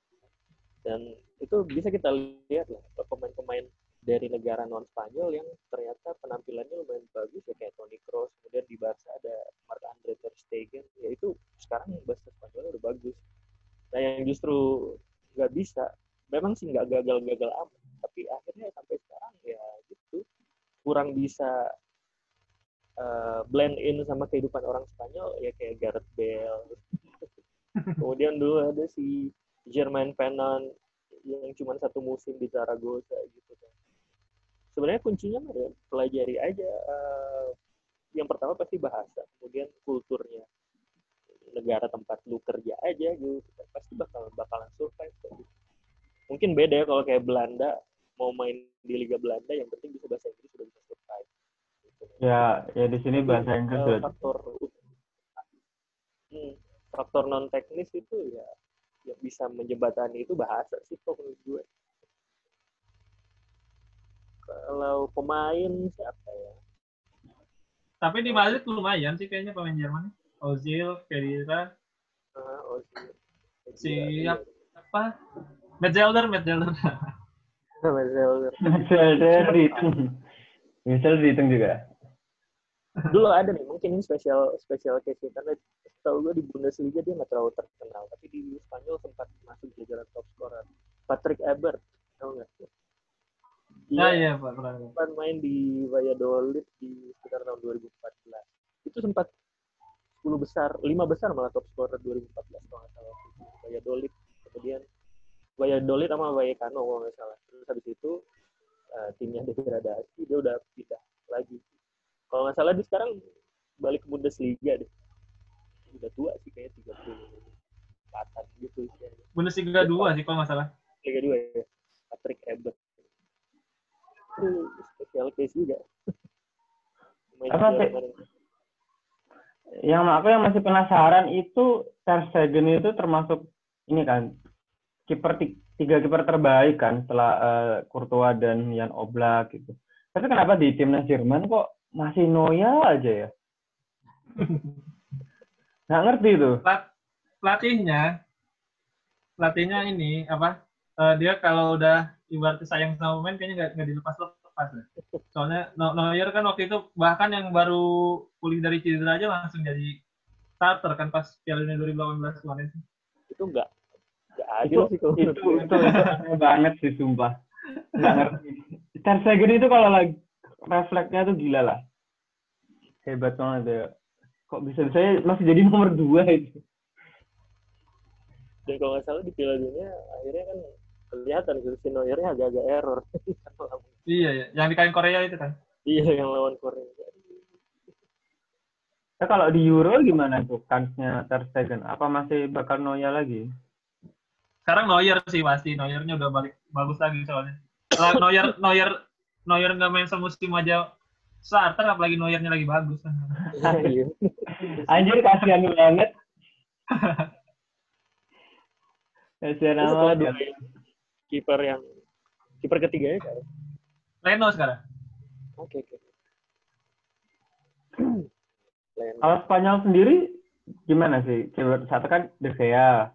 dan itu bisa kita lihat lah pemain-pemain dari negara non Spanyol yang ternyata penampilannya lumayan bagus ya kayak Toni Kroos kemudian di Barca ada Marc Andre ter Stegen ya itu sekarang bahasa Spanyolnya udah bagus. Nah yang justru nggak bisa memang sih nggak gagal-gagal amat tapi akhirnya sampai sekarang ya gitu kurang bisa uh, blend in sama kehidupan orang Spanyol ya kayak Gareth Bale. Kemudian dulu ada si Jermaine Pennant yang cuma satu musim di Zaragoza gitu kan sebenarnya kuncinya ya pelajari aja uh, yang pertama pasti bahasa kemudian kulturnya negara tempat lu kerja aja gitu pasti bakal bakalan survive gitu. mungkin beda ya kalau kayak Belanda mau main di Liga Belanda yang penting bisa bahasa Inggris sudah bisa survive gitu. Ya, ya di sini bahasa Inggris Eh, udah faktor hmm, faktor non teknis itu ya yang bisa menjembatani itu bahasa sih kok menurut gue kalau pemain siapa ya Tapi di Madrid lumayan sih kayaknya pemain Jerman. Ozil, Kedira, Ah, Ozil. siap apa? Metzelder, Metzelder. Metzelder. Zelder itu. Misal dihitung juga. Dulu ada nih, mungkin ini spesial spesial case karena tahu gue di Bundesliga dia nggak terlalu terkenal, tapi di Spanyol sempat masuk jajaran top scorer. Patrick Ebert, tahu nggak? Nah, iya, Pak. pernah. sempat main di Valladolid di sekitar tahun 2014. Itu sempat 10 besar, 5 besar malah top scorer 2014 kalau nggak salah. Valladolid, kemudian Valladolid sama Vallecano kalau nggak salah. Terus habis itu eh, timnya degradasi, dia udah pindah lagi. Kalau nggak salah dia sekarang balik ke Bundesliga deh. Udah tua sih kayaknya 34-an gitu. Bundesliga 2 sih kalau nggak salah. Liga 2 ya. Patrick Ebert. Itu special case juga. Apa. Yang aku yang masih penasaran itu Ter Stegen itu termasuk ini kan kiper ti- tiga kiper terbaik kan setelah eh, Courtois dan Jan Oblak gitu. Tapi kenapa di timnas Jerman kok masih Neuer aja ya? Nggak ngerti tuh. Pelat- pelatihnya pelatihnya ini apa eh, dia kalau udah ibaratnya sayang sama pemain kayaknya nggak nggak dilepas lepas deh. soalnya No- Neuer kan waktu itu bahkan yang baru pulih dari cedera aja langsung jadi starter kan pas Piala Dunia 2018 kemarin itu enggak enggak adil Itu sih kalau itu itu, itu banget sih sumpah. Nggak ngerti. Ter Stegen itu kalau lagi refleksnya tuh gila lah. Hebat banget ya. Kok bisa saya masih jadi nomor dua itu. dan kalau nggak salah di Piala Dunia akhirnya kan kelihatan si Neuernya agak-agak error. Iya ya yang di kain Korea itu kan? Iya yang lawan Korea. Nah, kalau di Euro gimana tuh kansnya Ter Stegen? Apa masih bakal Neuer lagi? sekarang Neuer sih pasti. Neuernya udah balik. Bagus lagi soalnya. Lah, Neuer Neuer Neuer nggak main semusim aja starter apalagi Neuernya lagi bagus. Iya. Anjir kasihan banget. kasihan amat kalau ya. dua yang kiper yang kiper ketiganya kan Leno sekarang oke oke Lain. Kalau Spanyol sendiri gimana sih? Coba satu kan De Gea,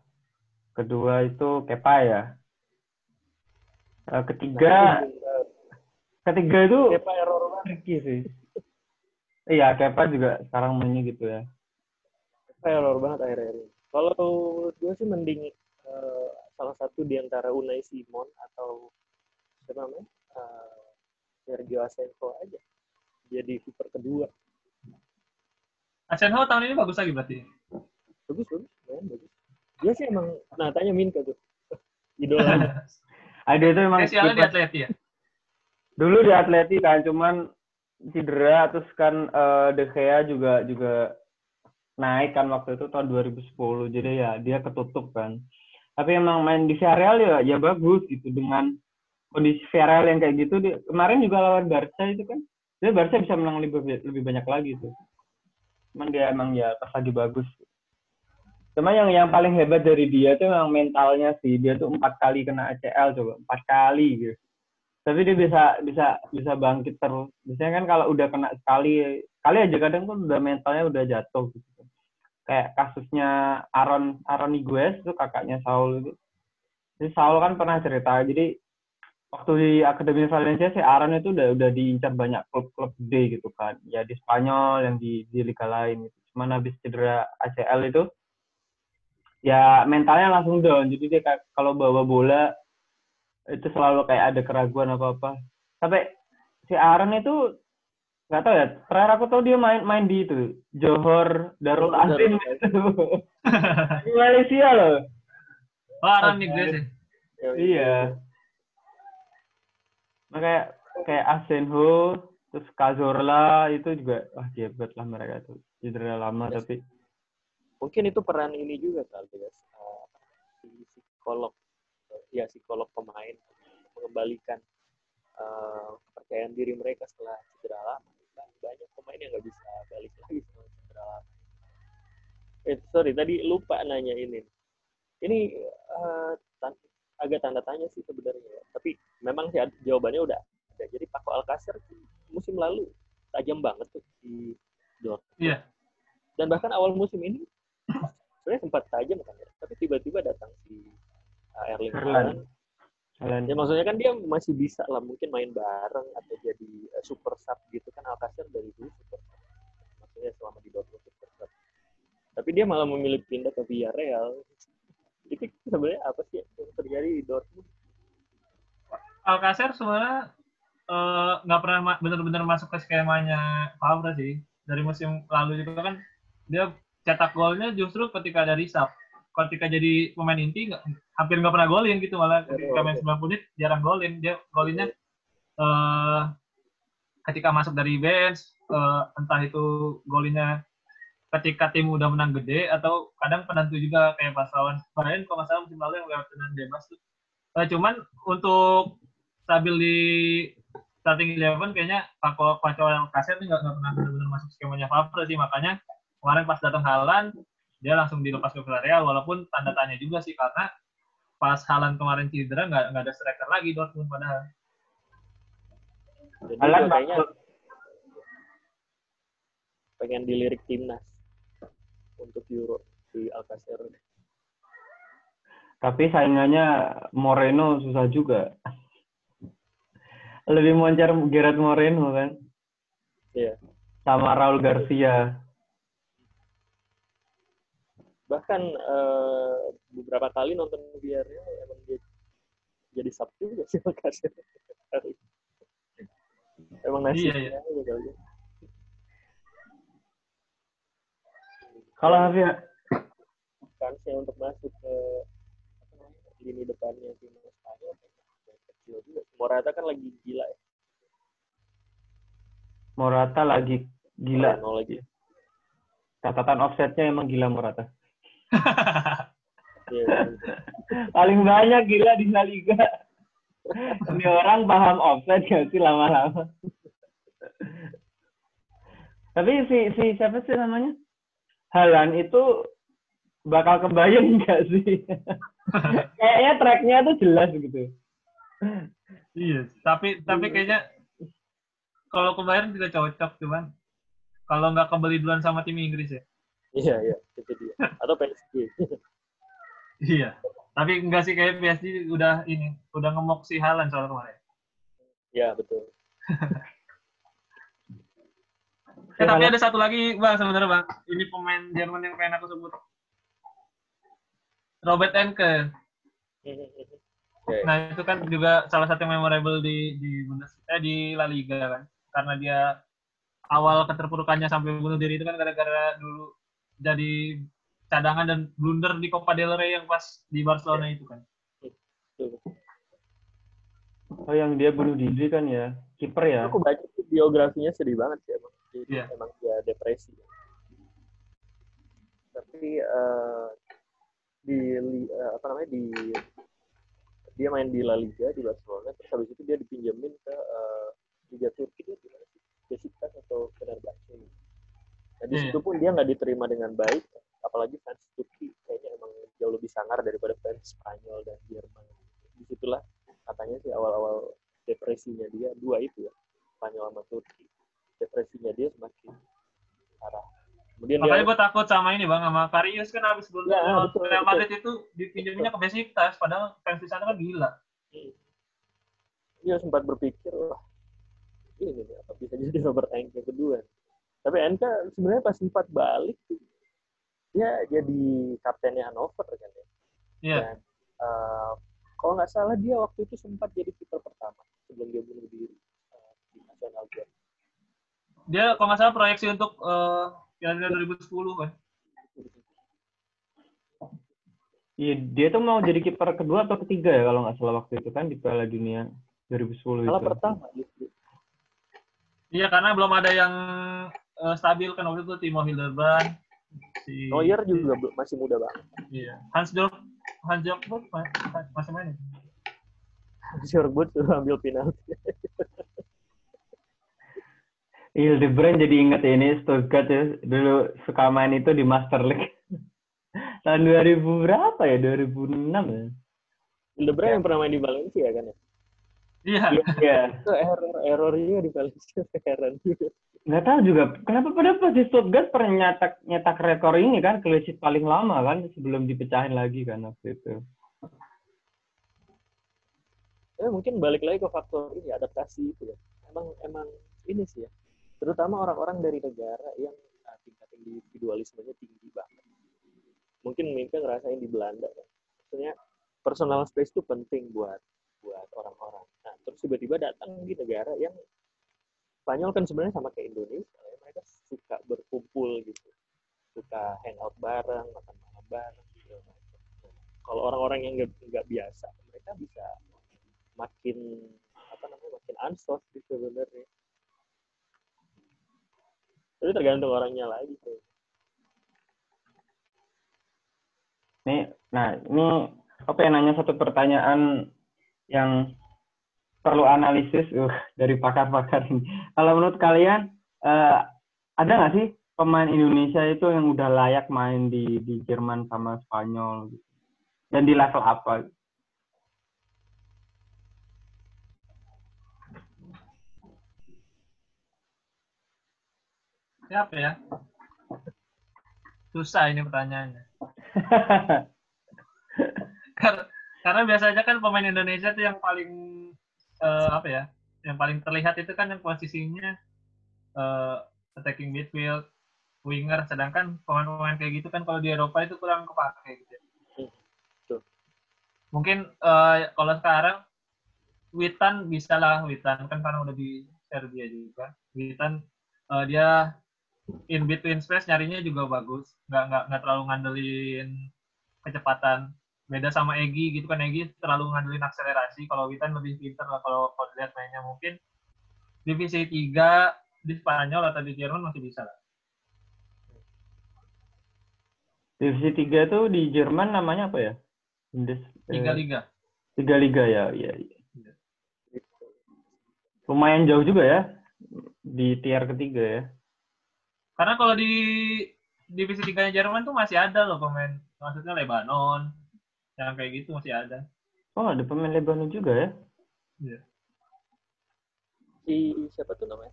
kedua itu Kepa ya. Eh, Ketiga, ketiga itu Kepa error banget tricky sih. Iya, Kepa juga sekarang mainnya gitu ya. Kepa error banget akhir-akhir ini kalau gue sih mending eh, salah satu di antara Unai Simon atau siapa namanya? Eh, Sergio Asenjo aja. Jadi kiper kedua. Asenho tahun ini bagus lagi berarti? Bagus bagus. Main bagus. Dia sih emang nah tanya Minka tuh. Idola. Ada itu emang Eh, sialnya di Atleti ya? Dulu di Atleti kan cuman cedera terus kan eh, De Gea juga juga naik kan waktu itu tahun 2010 jadi ya dia ketutup kan tapi emang main di Villarreal ya ya bagus gitu dengan kondisi Villarreal yang kayak gitu. Dia, kemarin juga lawan Barca itu kan. Dia Barca bisa menang lebih lebih banyak lagi tuh. Cuman dia emang ya pas lagi bagus. Cuma yang yang paling hebat dari dia tuh emang mentalnya sih. Dia tuh empat kali kena ACL coba empat kali gitu. Tapi dia bisa bisa bisa bangkit terus. Biasanya kan kalau udah kena sekali kali aja kadang kan udah mentalnya udah jatuh gitu kayak kasusnya Aaron Aaron Iguez itu kakaknya Saul itu. Jadi Saul kan pernah cerita jadi waktu di Akademi Valencia si Aaron itu udah udah diincar banyak klub-klub gede gitu kan. Ya di Spanyol yang di di liga lain gitu. Cuman habis cedera ACL itu ya mentalnya langsung down. Jadi dia kalau bawa bola itu selalu kayak ada keraguan apa apa sampai si Aaron itu nggak tahu ya terakhir aku tahu dia main main di itu Johor Darul Azim. Itu di Malaysia loh. Oh Aaron Niguez ya iya. Nah, kayak kayak Asenho terus Cazorla itu juga wah hebat lah mereka tuh. Cedera lama Yes. tapi mungkin itu peran ini juga kali ya eh, si psikolog ya psikolog pemain mengembalikan eh, kepercayaan diri mereka setelah cedera lama banyak pemain yang nggak bisa balik lagi setelah cedera lama eh sorry tadi lupa nanya ini ini eh, tan- agak tanda tanya sih sebenarnya ya. tapi memang sih jawabannya udah ada jadi Paco Alcacer musim lalu tajam banget tuh di Dortmund Iya. dan bahkan awal musim ini sebenarnya sempat tajam kan ya tapi tiba-tiba datang si uh, Erling Haaland. Alan. Ya maksudnya kan dia masih bisa lah mungkin main bareng atau jadi uh, super sub gitu kan Alcacer dari dulu super sub. Maksudnya selama di Dortmund super sub. Tapi dia malah memilih pindah ke Villarreal. Itu sebenarnya apa sih yang terjadi di Dortmund? Alcacer sebenarnya eh, nggak uh, pernah ma benar-benar masuk ke skemanya Fabra sih. Dari musim lalu juga kan dia cetak golnya justru ketika dari sub. Ketika jadi pemain inti nggak- hampir nggak pernah golin gitu malah ketika main 90 menit jarang golin. Dia golinnya eh, ketika masuk dari bench eh, entah itu golinnya ketika tim udah menang gede atau kadang penentu juga kayak pas lawan Bayern kalau nggak salah musim lalu yang lewat tenang bebas tuh. Eh, cuman untuk stabil di starting eleven kayaknya Paco Paco Alcacer ini nggak nggak pernah benar-benar masuk skemanya Favre sih makanya kemarin pas datang Halan dia langsung dilepas ke Villarreal walaupun tanda tanya juga sih karena pas Halan kemarin cedera nggak nggak ada striker lagi Dortmund padahal Jadi Alan juga kayaknya maksud pengen dilirik timnas untuk Euro di Alcacer. tapi saingannya Moreno susah juga. Lebih moncer Gerard Moreno kan Iya. sama Raul Garcia. Bahkan eh, beberapa kali nonton Villarreal emang dia jadi sub juga sih Alcacer. emang nasibnya Iya, iya. aja kali ya. Kalau Hafia, kansnya untuk masuk ke apa namanya, lini depannya timnas Spanyol kecil juga. Morata kan lagi gila ya. Morata lagi gila. Moreno lagi. Catatan offsetnya emang gila Morata. Iya. Paling banyak gila di La Liga. Ini orang paham offset gak sih lama-lama? Tapi si si siapa sih namanya? Halan itu bakal kebayang nggak sih? Kayaknya tracknya tuh jelas gitu. Iya, tapi tapi kayaknya kalau kemarin tidak cocok cuman kalau nggak kebeli duluan sama tim Inggris ya. Iya, iya, itu dia. Atau PSG. Iya. Tapi enggak sih kayak PSG udah ini, udah ngemok si Halan soal kemarin. ya, betul. Eh, tapi ada satu lagi bang sebenarnya bang, ini pemain Jerman yang pengen aku sebut. Robert Enke. Ya. Nah itu kan juga salah satu yang memorable di di Bundes eh, di La Liga kan, karena dia awal keterpurukannya sampai bunuh diri itu kan gara-gara dulu jadi cadangan dan blunder di Copa del Rey yang pas di Barcelona itu kan. Oh yang dia bunuh diri kan ya, kiper ya. Aku baca biografinya sedih banget sih emang. Jadi Iya. emang dia depresi. Tapi eh, di eh, apa namanya di dia main di La Liga di Barcelona terus habis itu dia dipinjemin ke eh, Liga Turki dia di mana sih? Besiktas atau Fenerbahce gitu. Nah di Iya. situ pun dia nggak diterima dengan baik apalagi fans Turki kayaknya emang jauh lebih sangar daripada fans Spanyol dan Jerman. Di situlah katanya sih awal-awal depresinya dia dua itu ya Spanyol sama Turki depresinya dia semakin parah kemudian Makanya dia gue takut sama ini bang, sama Karius kan habis sebelum Ya, betul, Real betul. Madrid itu dipinjeminnya ke Besiktas, padahal fans di sana kan gila. dia sempat berpikir wah ini nih apa bisa jadi Robert Enke kedua tapi Enke sebenarnya pas sempat balik tuh, dia jadi kaptennya Hannover kan ya Iya. dan eh, kalau nggak salah dia waktu itu sempat jadi kiper pertama sebelum dia bunuh diri eh, di nasional game Dia kalau nggak salah proyeksi untuk eh Piala Dunia 2010 kan. Iya, dia tuh mau jadi kiper kedua atau ketiga ya kalau nggak salah waktu itu kan di Piala Dunia 2010 malah itu. pertama justru Iya karena belum ada yang eh, stabil kan waktu itu Timo Hildebrand, si Neuer juga belum- masih muda banget Iya. Hans Jorg Hans ma- masih main. ya? Sjoerd suruh ambil penalti. Hildebrand jadi inget ini Stuttgart ya. Dulu suka main itu di Master League. Tahun 2000 berapa ya? 2006 ya? Hildebrand yang pernah main di Valencia kan ya? Iya. Iya. Itu error errornya di Valencia heran juga nggak tahu juga. Kenapa pada pas di Stuttgart pernah nyetak nyetak rekor ini kan sheet paling lama kan sebelum dipecahin lagi kan waktu itu. Ya mungkin balik lagi ke faktor ini adaptasi itu ya. Emang emang ini sih ya. Terutama orang-orang dari negara yang uh, tingkat individualismenya tinggi banget. Mungkin Minka ngerasain di Belanda kan. Maksudnya personal space itu penting buat buat orang-orang. Nah, terus tiba-tiba datang di negara yang Spanyol kan sebenarnya sama kayak Indonesia, ya. mereka suka berkumpul gitu, suka hangout bareng, makan malam bareng. Gitu. Kalau orang-orang yang nggak biasa, mereka bisa makin apa namanya makin ansos gitu sebenarnya. Tapi tergantung orangnya lagi tuh. Nih, nah ini apa yang nanya satu pertanyaan yang perlu analisis uh, dari pakar-pakar ini. Kalau menurut kalian uh, ada nggak sih pemain Indonesia itu yang udah layak main di di Jerman sama Spanyol gitu? dan di level apa? Siapa ya? Susah ini pertanyaannya. karena, karena biasanya kan pemain Indonesia itu yang paling uh, apa ya? Yang paling terlihat itu kan yang posisinya uh, attacking midfield, winger, sedangkan pemain-pemain kayak gitu kan kalau di Eropa itu kurang kepake gitu. Mungkin uh, kalau sekarang Witan bisa lah Witan kan karena udah di Serbia juga. Witan uh, dia in between space nyarinya juga bagus nggak nggak nggak terlalu ngandelin kecepatan beda sama Egi gitu kan Egi terlalu ngandelin akselerasi. Kalau Witan lebih pinter lah kalau kalau lihat mainnya. Mungkin divisi 3 di Spanyol atau di Jerman masih bisa lah. Divisi 3 tuh di Jerman namanya apa ya? Bundes, tiga liga. Tiga liga ya iya, iya. lumayan jauh juga ya di tier ketiga ya. Karena kalau di divisi tiganya Jerman tuh masih ada loh pemain, maksudnya Lebanon, yang kayak gitu masih ada. Oh, ada pemain Lebanon juga ya? Iya. Si siapa tuh namanya?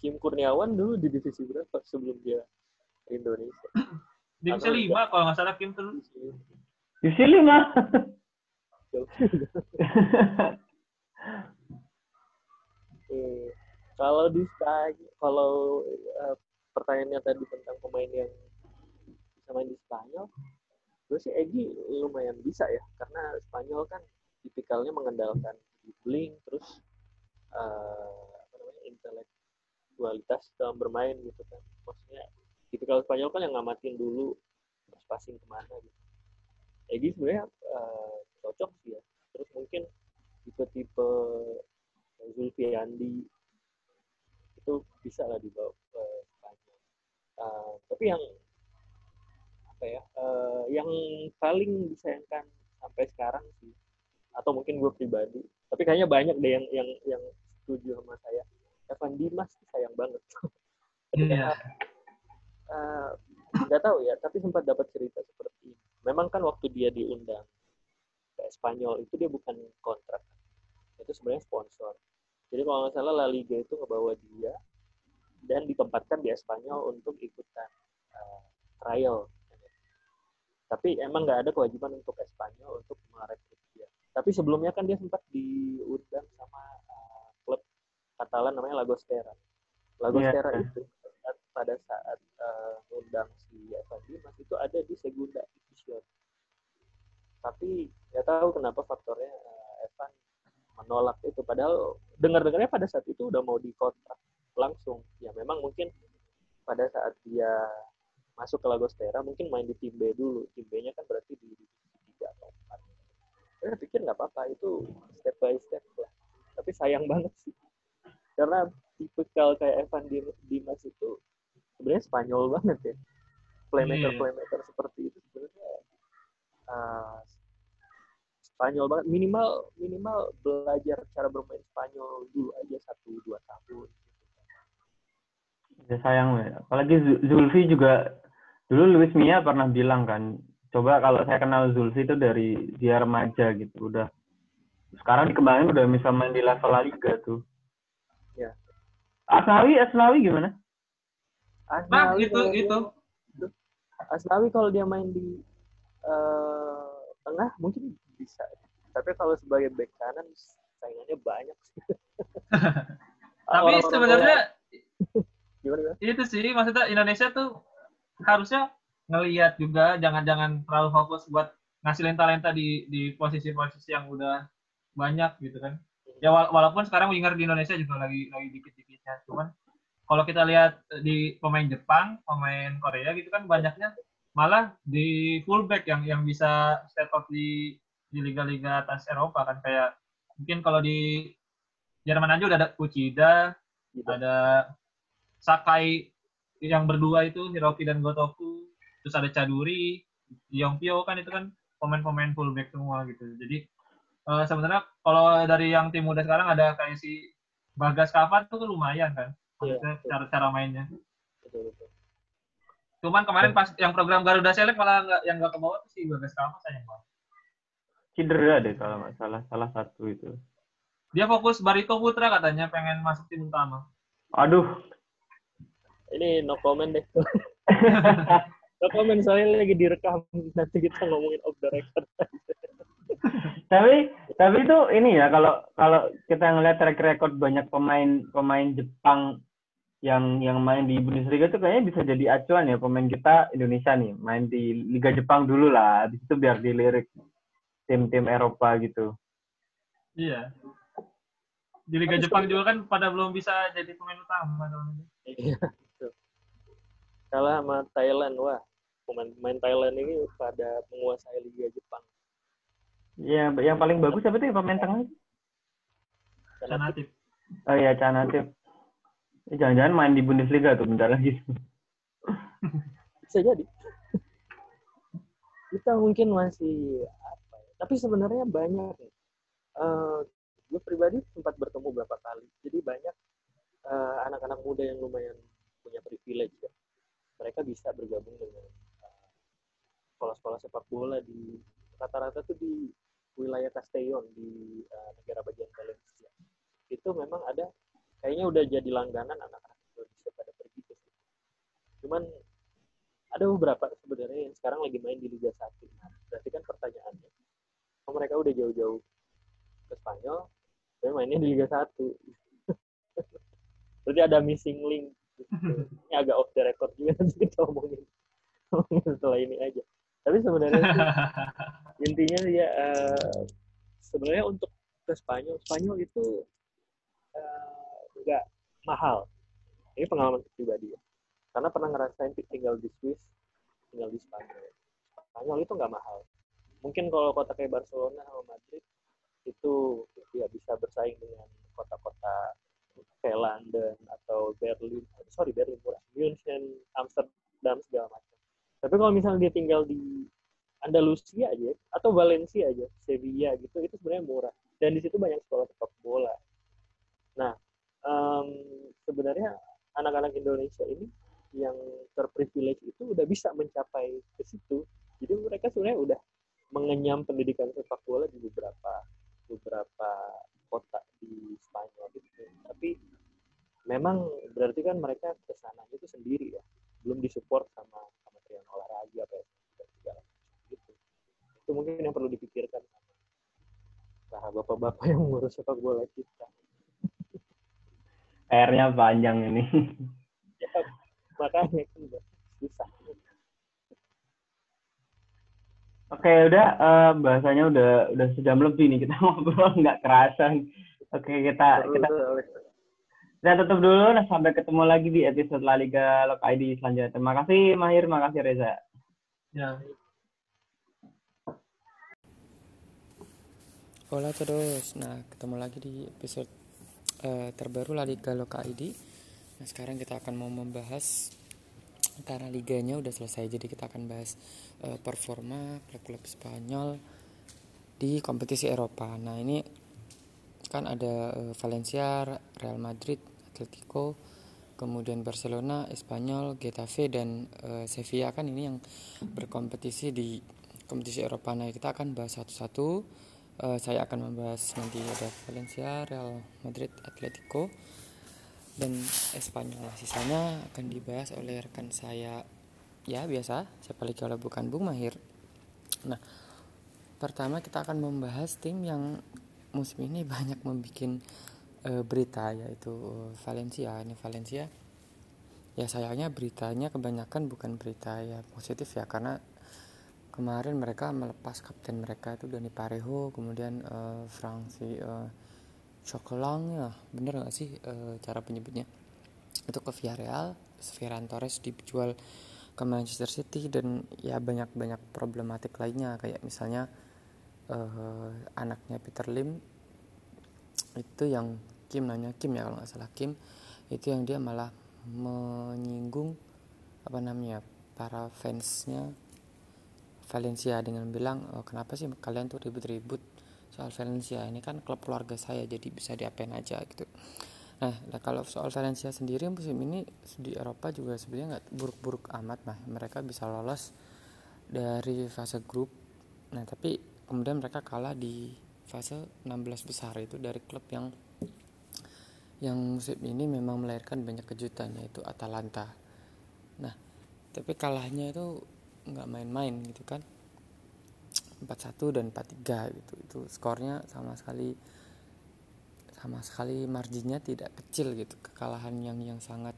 Kim Kurniawan dulu di divisi berapa sebelum dia ke Indonesia? divisi Atau lima kalau nggak salah Kim tuh. Divisi lima. kalau di kalau uh, pertanyaannya tadi tentang pemain yang bisa main di Spanyol, gue sih Egi lumayan bisa ya, karena Spanyol kan tipikalnya mengandalkan dribbling, terus uh, apa namanya intelektualitas dalam bermain gitu kan. Maksudnya tipikal Spanyol kan yang ngamatin dulu terus passing ke mana gitu. Egi sebenarnya uh, cocok sih ya. Terus mungkin tipe-tipe Zulfiandi itu bisa lah dibawa uh, Uh, tapi yang apa ya uh, yang paling disayangkan sampai sekarang sih. Atau mungkin gue pribadi. Tapi kayaknya banyak deh yang yang yang setuju sama saya. Evan Dimas sayang banget. Yeah. uh, nggak tahu ya tapi sempat dapat cerita seperti ini. Memang kan waktu dia diundang ke Spanyol itu dia bukan kontrak. Itu sebenarnya sponsor. Jadi kalau nggak salah La Liga itu ngebawa dia dan ditempatkan di Espanyol untuk ikutan uh, trial. Tapi emang nggak ada kewajiban untuk Espanyol untuk merekrut dia. Tapi sebelumnya kan dia sempat diundang sama uh, klub Katalan namanya Lagostera. Lagostera yeah. itu pada saat uh, undang si Evan Dimas itu ada di Segunda Division. Tapi nggak tahu kenapa faktornya uh, Evan menolak itu. Padahal dengar-dengarnya pada saat itu udah mau dikontrak langsung ya memang mungkin pada saat dia masuk ke Lagostera mungkin main di tim B dulu. Tim B-nya kan berarti di divisi tiga atau empat. Saya pikir nggak apa-apa itu step by step lah. Tapi sayang banget sih. Karena tipikal kayak Evan Dimas itu sebenarnya Spanyol banget ya. Playmaker playmaker seperti itu sebenarnya uh, Spanyol banget. Minimal minimal belajar cara bermain Spanyol dulu aja satu dua tahun Ya sayang ya. Apalagi Zulfi juga dulu Luis Mia pernah bilang kan, coba kalau saya kenal Zulfi itu dari dia remaja gitu, udah sekarang dikembangin udah bisa main di level La Liga tuh. Ya. Asnawi, Asnawi gimana? Asnawi nah, itu itu. Asnawi kalau dia main di uh, tengah mungkin bisa. Tapi kalau sebagai back kanan saingannya banyak sih. Tapi sebenarnya gimana, gimana? Itu sih maksudnya Indonesia tuh harusnya ngelihat juga jangan-jangan terlalu fokus buat ngasilin talenta di di posisi-posisi yang udah banyak gitu kan. Ya walaupun sekarang winger di Indonesia juga lagi lagi dikit-dikitnya, cuman kalau kita lihat di pemain Jepang, pemain Korea gitu kan banyaknya malah di fullback yang yang bisa step up di di liga-liga atas Eropa kan kayak mungkin kalau di Jerman aja udah ada Kucida, gitu. ada Sakai yang berdua itu Hiroki dan Gotoku, terus ada Caduri, Yongpyo kan itu kan pemain-pemain fullback semua gitu. Jadi uh, sebenarnya kalau dari yang tim muda sekarang ada kayak si Bagas Kapan tuh lumayan kan, yeah, cara-cara mainnya. Betul, betul. Cuman kemarin pas yang program Garuda Select malah nggak yang nggak ke bawah tuh si Bagas Kapan sayang banget. Cedera deh kalau nggak salah, salah satu itu. Dia fokus Barito Putra katanya pengen masuk tim utama. Aduh. Ini no comment deh. no comment soalnya lagi direkam nanti kita ngomongin off the record. tapi tapi itu ini ya kalau kalau kita ngelihat track record banyak pemain pemain Jepang yang yang main di Bundesliga itu kayaknya bisa jadi acuan ya pemain kita Indonesia nih main di Liga Jepang dulu lah habis itu biar dilirik tim-tim Eropa gitu. Iya. Di Liga Jepang juga kan pada belum bisa jadi pemain utama. Iya. Kalah sama Thailand, wah pemain-pemain Thailand ini pada menguasai Liga Jepang. Iya, yang paling bagus siapa tuh pemain tengah? Canatif. Oh iya, Canatif. Eh, jangan-jangan main di Bundesliga tuh bentar lagi. Bisa jadi. Kita mungkin masih tapi sebenarnya banyak uh, gue pribadi sempat bertemu beberapa kali jadi banyak uh, anak-anak muda yang lumayan punya privilege ya mereka bisa bergabung dengan uh, sekolah-sekolah sepak bola di rata-rata tuh di wilayah Castellon di uh, negara bagian Valencia. Itu memang ada kayaknya udah jadi langganan anak-anak Indonesia pada pergi ke situ. Cuman ada beberapa sebenarnya yang sekarang lagi main di Liga 1 nah, berarti kan pertanyaannya oh, mereka udah jauh-jauh ke Spanyol tapi mainnya di Liga 1 berarti ada missing link ini agak off the record juga nanti kita ngomongin setelah ini aja. Tapi sebenarnya sih, intinya ya uh, sebenarnya untuk ke Spanyol Spanyol itu uh, mahal. Ini pengalaman pribadi ya. Karena pernah ngerasain tinggal di Swiss tinggal di Spanyol. Spanyol itu nggak mahal. Mungkin kalau kota kayak Barcelona sama Madrid itu ya bisa bersaing dengan kota-kota kayak London atau Berlin sorry Berlin murah München Amsterdam segala macam tapi kalau misalnya dia tinggal di Andalusia aja atau Valencia aja Sevilla gitu itu sebenarnya murah. Dan di situ banyak sekolah sepak bola. Nah um, sebenarnya anak-anak Indonesia ini yang terprivilege itu udah bisa mencapai ke situ. Jadi mereka sebenarnya udah mengenyam pendidikan sepak bola di beberapa beberapa kota di Spanyol gitu. Tapi memang berarti kan mereka ke sana itu sendiri ya, belum disupport sama Kementerian Olahraga apa dan segala gitu. Itu mungkin yang perlu dipikirkan sama para bapak-bapak yang mengurus sepak bola kita. PR-nya panjang ini. ya, makanya kan susah. Oke, udah uh, bahasanya udah udah sejam lebih nih kita ngobrol nggak kerasa. Oke, kita kita kita tutup dulu. Nah, sampai ketemu lagi di episode La Liga Lok ID selanjutnya. Terima kasih Mahir, terima kasih Reza. Ya. Terus. Nah, ketemu lagi di episode uh, terbaru La Liga Lok ID. Nah, sekarang kita akan mau membahas karena liganya udah selesai jadi kita akan bahas uh, performa klub-klub Spanyol di kompetisi Eropa. Nah, ini kan ada uh, Valencia, Real Madrid, Atletico, kemudian Barcelona, Espanyol, Getafe dan uh, Sevilla kan ini yang berkompetisi di kompetisi Eropa. Nah, kita akan bahas satu-satu. Uh, saya akan membahas nanti ada Valencia, Real Madrid, Atletico dan Espanyol. Sisanya akan dibahas oleh rekan saya. Ya biasa. Siapa lagi kalau bukan Bung Mahir? Nah pertama kita akan membahas tim yang musim ini banyak membuat e, berita yaitu Valencia. Ini Valencia. Ya sayangnya beritanya kebanyakan bukan berita ya positif ya karena kemarin mereka melepas kapten mereka itu Dani Parejo kemudian uh, Franci uh, Chocolang ya bener gak sih uh, cara penyebutnya? Itu ke Villarreal Ferran Torres dijual ke Manchester City dan ya banyak-banyak problematik lainnya kayak misalnya uh, anaknya Peter Lim itu yang Kim namanya Kim ya kalau nggak salah Kim itu yang dia malah menyinggung apa namanya para fansnya Valencia dengan bilang oh, kenapa sih kalian tuh ribut-ribut soal Valencia? Ini kan klub keluarga saya jadi bisa diapain aja gitu. Nah, nah kalau soal Valencia sendiri musim ini di Eropa juga sebenarnya nggak buruk-buruk amat nah mereka bisa lolos dari fase grup. Nah tapi kemudian mereka kalah di fase 16 besar itu dari klub yang yang musim ini memang melahirkan banyak kejutan yaitu Atalanta. Nah, tapi kalahnya itu nggak main-main gitu kan. 4-1 dan 4-3 gitu. Itu skornya sama sekali sama sekali marginnya tidak kecil gitu. Kekalahan yang yang sangat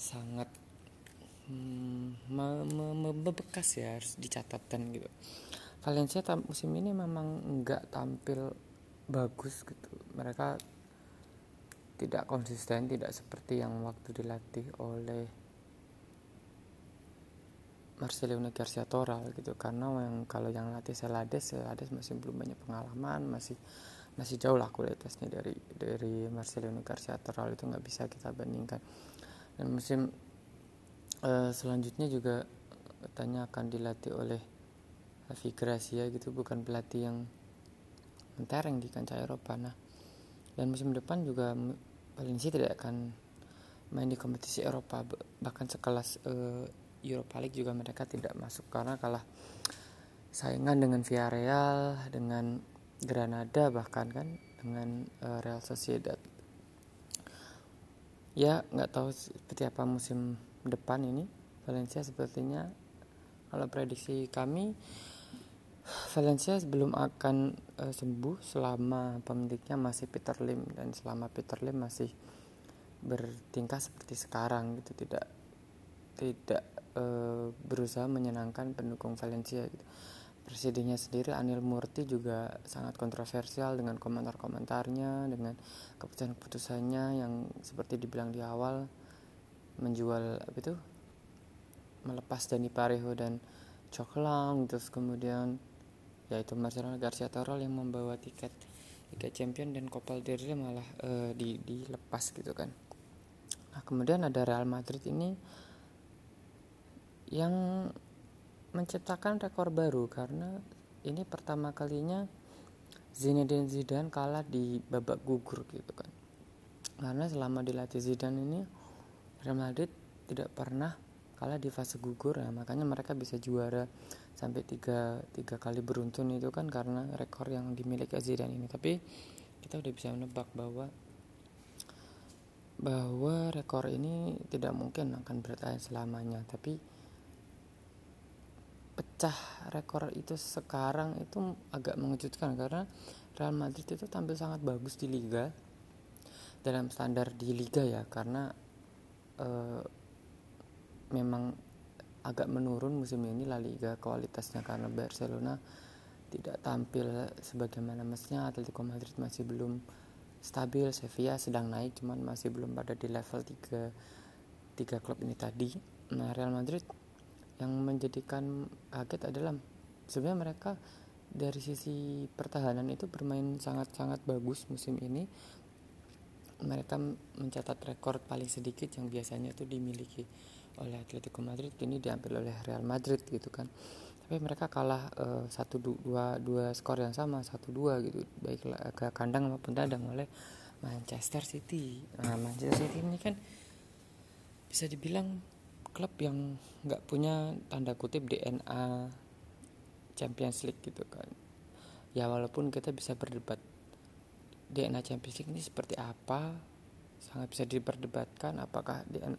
sangat hmm, ya harus dicatatkan gitu. Valencia musim ini memang nggak tampil bagus gitu. Mereka tidak konsisten tidak seperti yang waktu dilatih oleh Marcelino Garcia Toral gitu. Karena yang kalau yang latih Selades Selades masih belum banyak pengalaman masih masih jauh lah kualitasnya dari dari Marcelino Garcia Toral itu nggak bisa kita bandingkan. Dan musim uh, selanjutnya juga katanya akan dilatih oleh Avi Gracia gitu. Bukan pelatih yang mentereng di kancah Eropa. Nah dan musim depan juga Valencia tidak akan main di kompetisi Eropa. Bahkan sekelas uh, Europa League juga mereka tidak masuk karena kalah saingan dengan Villarreal dengan Granada bahkan kan dengan uh, Real Sociedad. Ya nggak tahu seperti apa musim depan ini. Valencia sepertinya kalau prediksi kami Valencia belum akan uh, sembuh selama pemiliknya masih Peter Lim dan selama Peter Lim masih bertingkah seperti sekarang gitu. Tidak tidak uh, berusaha menyenangkan pendukung Valencia gitu. Presidennya sendiri Anil Murti juga sangat kontroversial dengan komentar-komentarnya dengan keputusan-keputusannya yang seperti dibilang di awal menjual apa itu melepas Dani Parejo dan Coklang terus kemudian yaitu Marcelo Garcia Torol yang membawa tiket Liga Champion dan Copa del malah uh, di dilepas gitu kan. Nah, kemudian ada Real Madrid ini yang menciptakan rekor baru karena ini pertama kalinya Zinedine Zidane kalah di babak gugur gitu kan. Karena selama dilatih Zidane ini Real Madrid tidak pernah kalah di fase gugur ya. Makanya mereka bisa juara sampai tiga, tiga kali beruntun itu kan karena rekor yang dimiliki Zidane ini. Tapi kita udah bisa menebak bahwa bahwa rekor ini tidak mungkin akan bertahan selamanya. Tapi pecah rekor itu sekarang itu agak mengejutkan karena Real Madrid itu tampil sangat bagus di liga dalam standar di liga ya karena uh, memang agak menurun musim ini La Liga kualitasnya karena Barcelona tidak tampil sebagaimana mestinya. Atletico Madrid masih belum stabil Sevilla sedang naik cuman masih belum pada di level 3 tiga klub ini tadi. Nah Real Madrid yang menjadikan kaget adalah sebenarnya mereka dari sisi pertahanan itu bermain sangat-sangat bagus musim ini. Mereka mencatat rekor paling sedikit yang biasanya itu dimiliki oleh Atletico Madrid ini diambil oleh Real Madrid gitu kan. Tapi mereka kalah eh, satu uh, dua dua skor yang sama satu dua gitu. Baik ke kandang maupun tandang oleh Manchester City. Nah Manchester City ini kan bisa dibilang klub yang nggak punya tanda kutip DNA Champions League gitu kan ya walaupun kita bisa berdebat DNA Champions League ini seperti apa sangat bisa diperdebatkan apakah DNA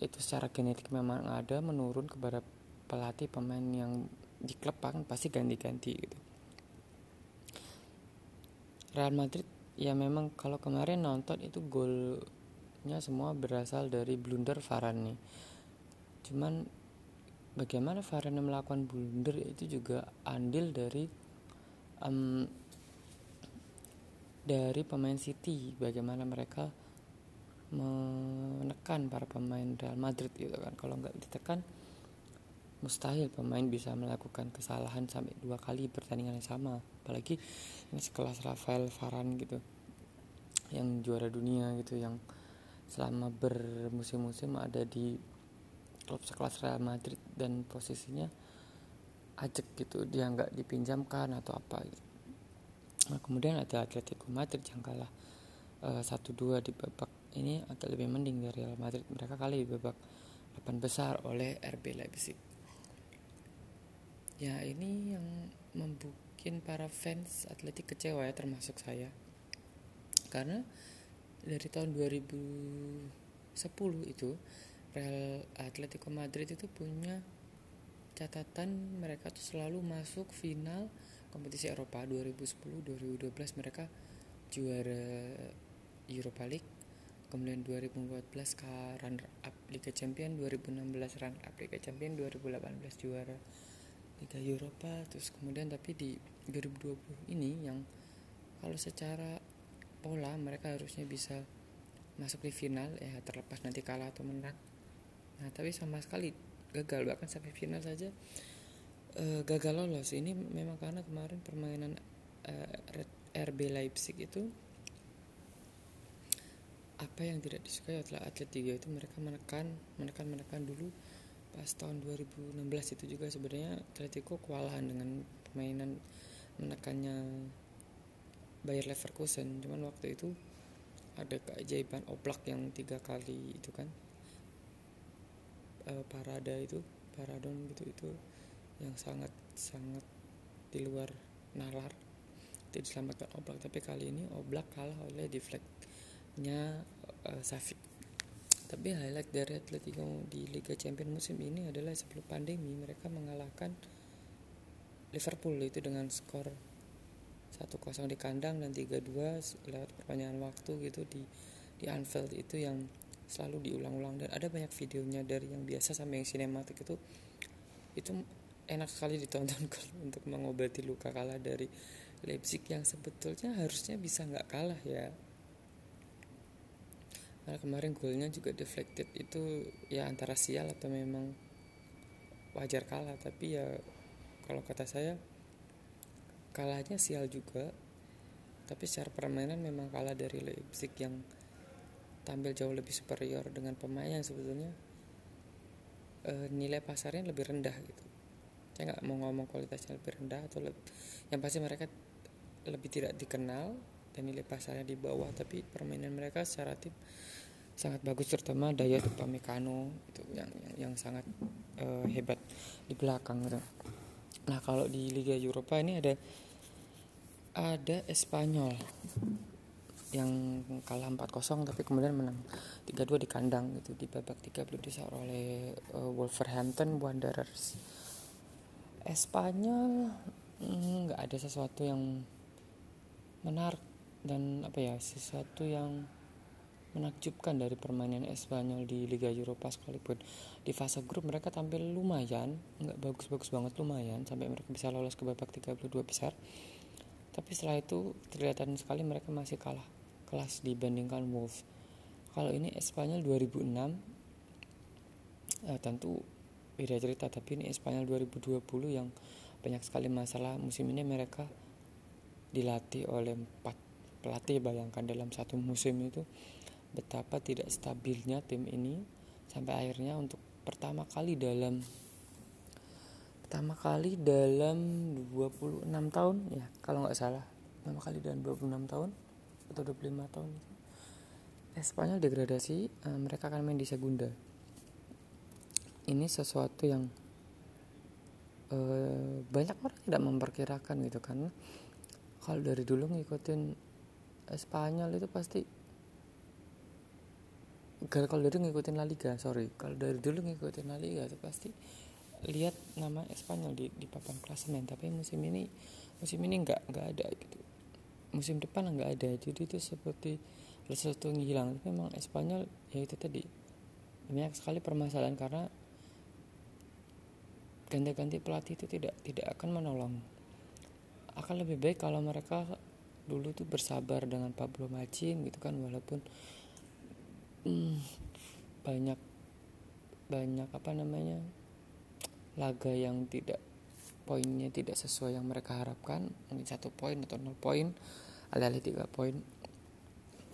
itu secara genetik memang ada menurun kepada pelatih pemain yang di klub kan pasti ganti-ganti gitu. Real Madrid ya memang kalau kemarin nonton itu gol golnya semua berasal dari blunder Varane nih cuman bagaimana Varane melakukan blunder itu juga andil dari um, dari pemain City. Bagaimana mereka menekan para pemain Real Madrid gitu kan. Kalau nggak ditekan mustahil pemain bisa melakukan kesalahan sampai dua kali pertandingan yang sama. Apalagi ini sekelas Rafael Varane gitu yang juara dunia gitu yang selama bermusim-musim ada di klub sekelas Real Madrid dan posisinya ajek gitu dia nggak dipinjamkan atau apa. Gitu. nah kemudian ada Atletico Madrid yang kalah eh, satu dua di babak ini agak lebih mending dari Real Madrid. Mereka kali di babak 8 besar oleh RB Leipzig. Ya ini yang membuat para fans atletik kecewa ya termasuk saya. Karena dari tahun 2010 itu Real Atletico Madrid itu punya catatan mereka tuh selalu masuk final kompetisi Eropa 2010 2012 mereka juara Europa League. Kemudian 2014 ke runner up Liga Champion 2016 runner up Liga Champion 2018 juara Liga Eropa. Terus kemudian tapi di 2020 ini yang kalau secara pola mereka harusnya bisa masuk di final ya terlepas nanti kalah atau menang nah tapi sama sekali gagal bahkan sampai final saja uh, gagal lolos. Ini memang karena kemarin permainan uh, eh, RB Leipzig itu apa yang tidak disukai oleh atlet itu mereka menekan menekan menekan dulu pas tahun 2016 itu juga sebenarnya Atletico kewalahan dengan permainan menekannya Bayer Leverkusen. Cuman waktu itu ada keajaiban oblak yang tiga kali itu kan e, parada itu paradon gitu itu yang sangat sangat di luar nalar itu diselamatkan oblak. Tapi kali ini oblak kalah oleh deflectnya e, Safik tapi highlight dari Atletico di Liga Champions musim ini adalah sebelum pandemi mereka mengalahkan Liverpool itu dengan skor 1-0 di kandang dan 3-2 lewat perpanjangan waktu gitu di di Anfield. Itu yang selalu diulang-ulang. Dan ada banyak videonya dari yang biasa sampai yang sinematik itu. Itu enak sekali ditonton untuk mengobati luka kalah dari Leipzig yang sebetulnya harusnya bisa nggak kalah ya. Karena kemarin golnya juga deflected itu ya antara sial atau memang wajar kalah. Tapi ya kalau kata saya kalahnya sial juga. Tapi secara permainan memang kalah dari Leipzig yang tampil jauh lebih superior dengan pemain yang sebetulnya e, nilai pasarnya lebih rendah gitu saya nggak mau ngomong kualitasnya lebih rendah atau lebih, yang pasti mereka lebih tidak dikenal dan nilai pasarnya di bawah tapi permainan mereka secara tim sangat bagus terutama daya Upamecano itu yang yang, sangat uh, hebat di belakang gitu. Nah, kalau di Liga Eropa ini ada ada Espanyol yang kalah 4-0 tapi kemudian menang 3-2 di kandang gitu di babak 3 belum disar oleh uh, Wolverhampton Wanderers. Espanyol mm, nggak mm, ada sesuatu yang menarik dan apa ya sesuatu yang menakjubkan dari permainan Espanyol di Liga Eropa sekalipun. Di fase grup mereka tampil lumayan nggak bagus-bagus banget lumayan sampai mereka bisa lolos ke babak 32 besar. Tapi setelah itu kelihatan sekali mereka masih kalah kelas dibandingkan Wolves. Kalau ini Espanyol 2006 ya tentu beda cerita tapi ini Espanyol 2020 yang banyak sekali masalah. Musim ini mereka dilatih oleh empat pelatih bayangkan dalam satu musim itu betapa tidak stabilnya tim ini sampai akhirnya untuk pertama kali dalam pertama kali dalam 26 tahun ya kalau nggak salah. Pertama kali dalam 26 tahun atau 25 tahun. Eh, Spanyol degradasi uh, mereka akan main di Segunda. Ini sesuatu yang uh, banyak orang tidak memperkirakan gitu kan. Kalau dari dulu ngikutin Spanyol itu pasti kalau dari ngikutin La Liga sorry. Kalau dari dulu ngikutin La Liga itu pasti lihat nama Espanyol di di papan klasemen tapi musim ini musim ini nggak nggak ada gitu musim depan nggak ada. Jadi itu seperti sesuatu yang hilang tapi memang Espanyol ya itu tadi banyak sekali permasalahan karena ganti-ganti pelatih itu tidak tidak akan menolong. Akan lebih baik kalau mereka dulu tuh bersabar dengan Pablo Machin gitu kan walaupun hmm, banyak banyak apa namanya laga yang tidak poinnya tidak sesuai yang mereka harapkan mungkin satu poin atau nol poin alih-alih tiga poin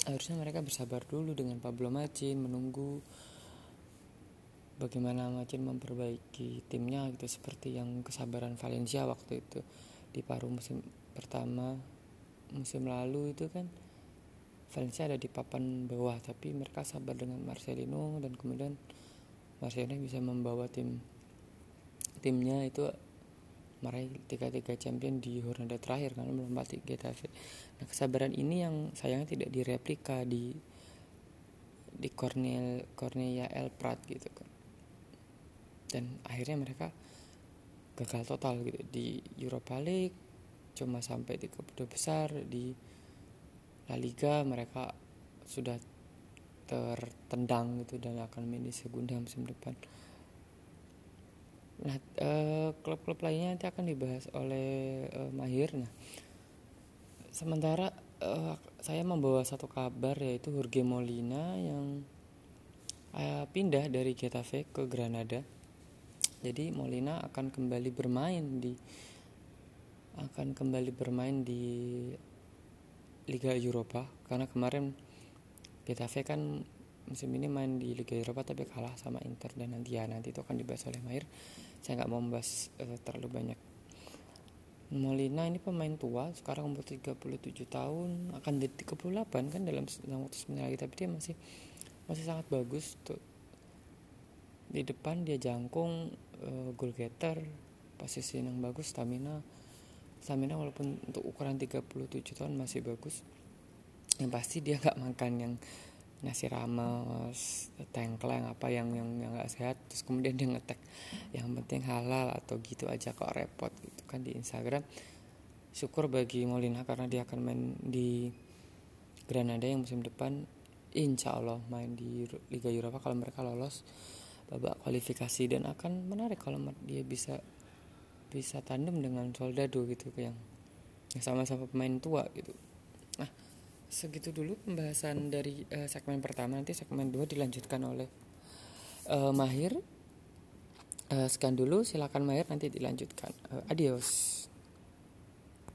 harusnya mereka bersabar dulu dengan Pablo Machin menunggu bagaimana Machin memperbaiki timnya gitu seperti yang kesabaran Valencia waktu itu di paruh musim pertama musim lalu itu kan Valencia ada di papan bawah tapi mereka sabar dengan Marcelino dan kemudian Marcelino bisa membawa tim timnya itu meraih tiga-tiga champion di Hornada terakhir karena melompat Getafe. Nah kesabaran ini yang sayangnya tidak direplika di di Cornel Cornelia El Prat gitu kan dan akhirnya mereka gagal total gitu di Europa League cuma sampai di kedua besar di La Liga mereka sudah tertendang gitu dan akan main di Segunda musim depan. Nah, eh, klub-klub lainnya nanti akan dibahas oleh eh, Mahir. Nah, sementara eh, saya membawa satu kabar yaitu Jorge Molina yang eh, pindah dari Getafe ke Granada. Jadi Molina akan kembali bermain di akan kembali bermain di Liga Eropa. Karena kemarin Getafe kan musim ini main di Liga Eropa tapi kalah sama Inter dan nanti ya nanti itu akan dibahas oleh Mahir saya nggak mau membahas uh, terlalu banyak. Molina ini pemain tua sekarang umur 37 tahun akan jadi 38 kan dalam waktu sebentar lagi tapi dia masih masih sangat bagus tuh di depan dia jangkung uh, goal getter posisi yang bagus stamina stamina walaupun untuk ukuran 37 tahun masih bagus. Yang pasti dia nggak makan yang nasi rames tengkleng apa yang yang yang nggak sehat terus kemudian dia ngetek yang penting halal atau gitu aja kok repot gitu kan di Instagram. Syukur bagi Molina karena dia akan main di Granada yang musim depan. Insya Allah main di Liga Eropa kalau mereka lolos babak kualifikasi. Dan akan menarik kalau dia bisa bisa tandem dengan Soldado gitu yang sama-sama pemain tua gitu. Segitu dulu pembahasan dari uh, segmen pertama nanti segmen dua dilanjutkan oleh uh, Mahir. Uh, sekian dulu silakan Mahir nanti dilanjutkan. Uh, adios.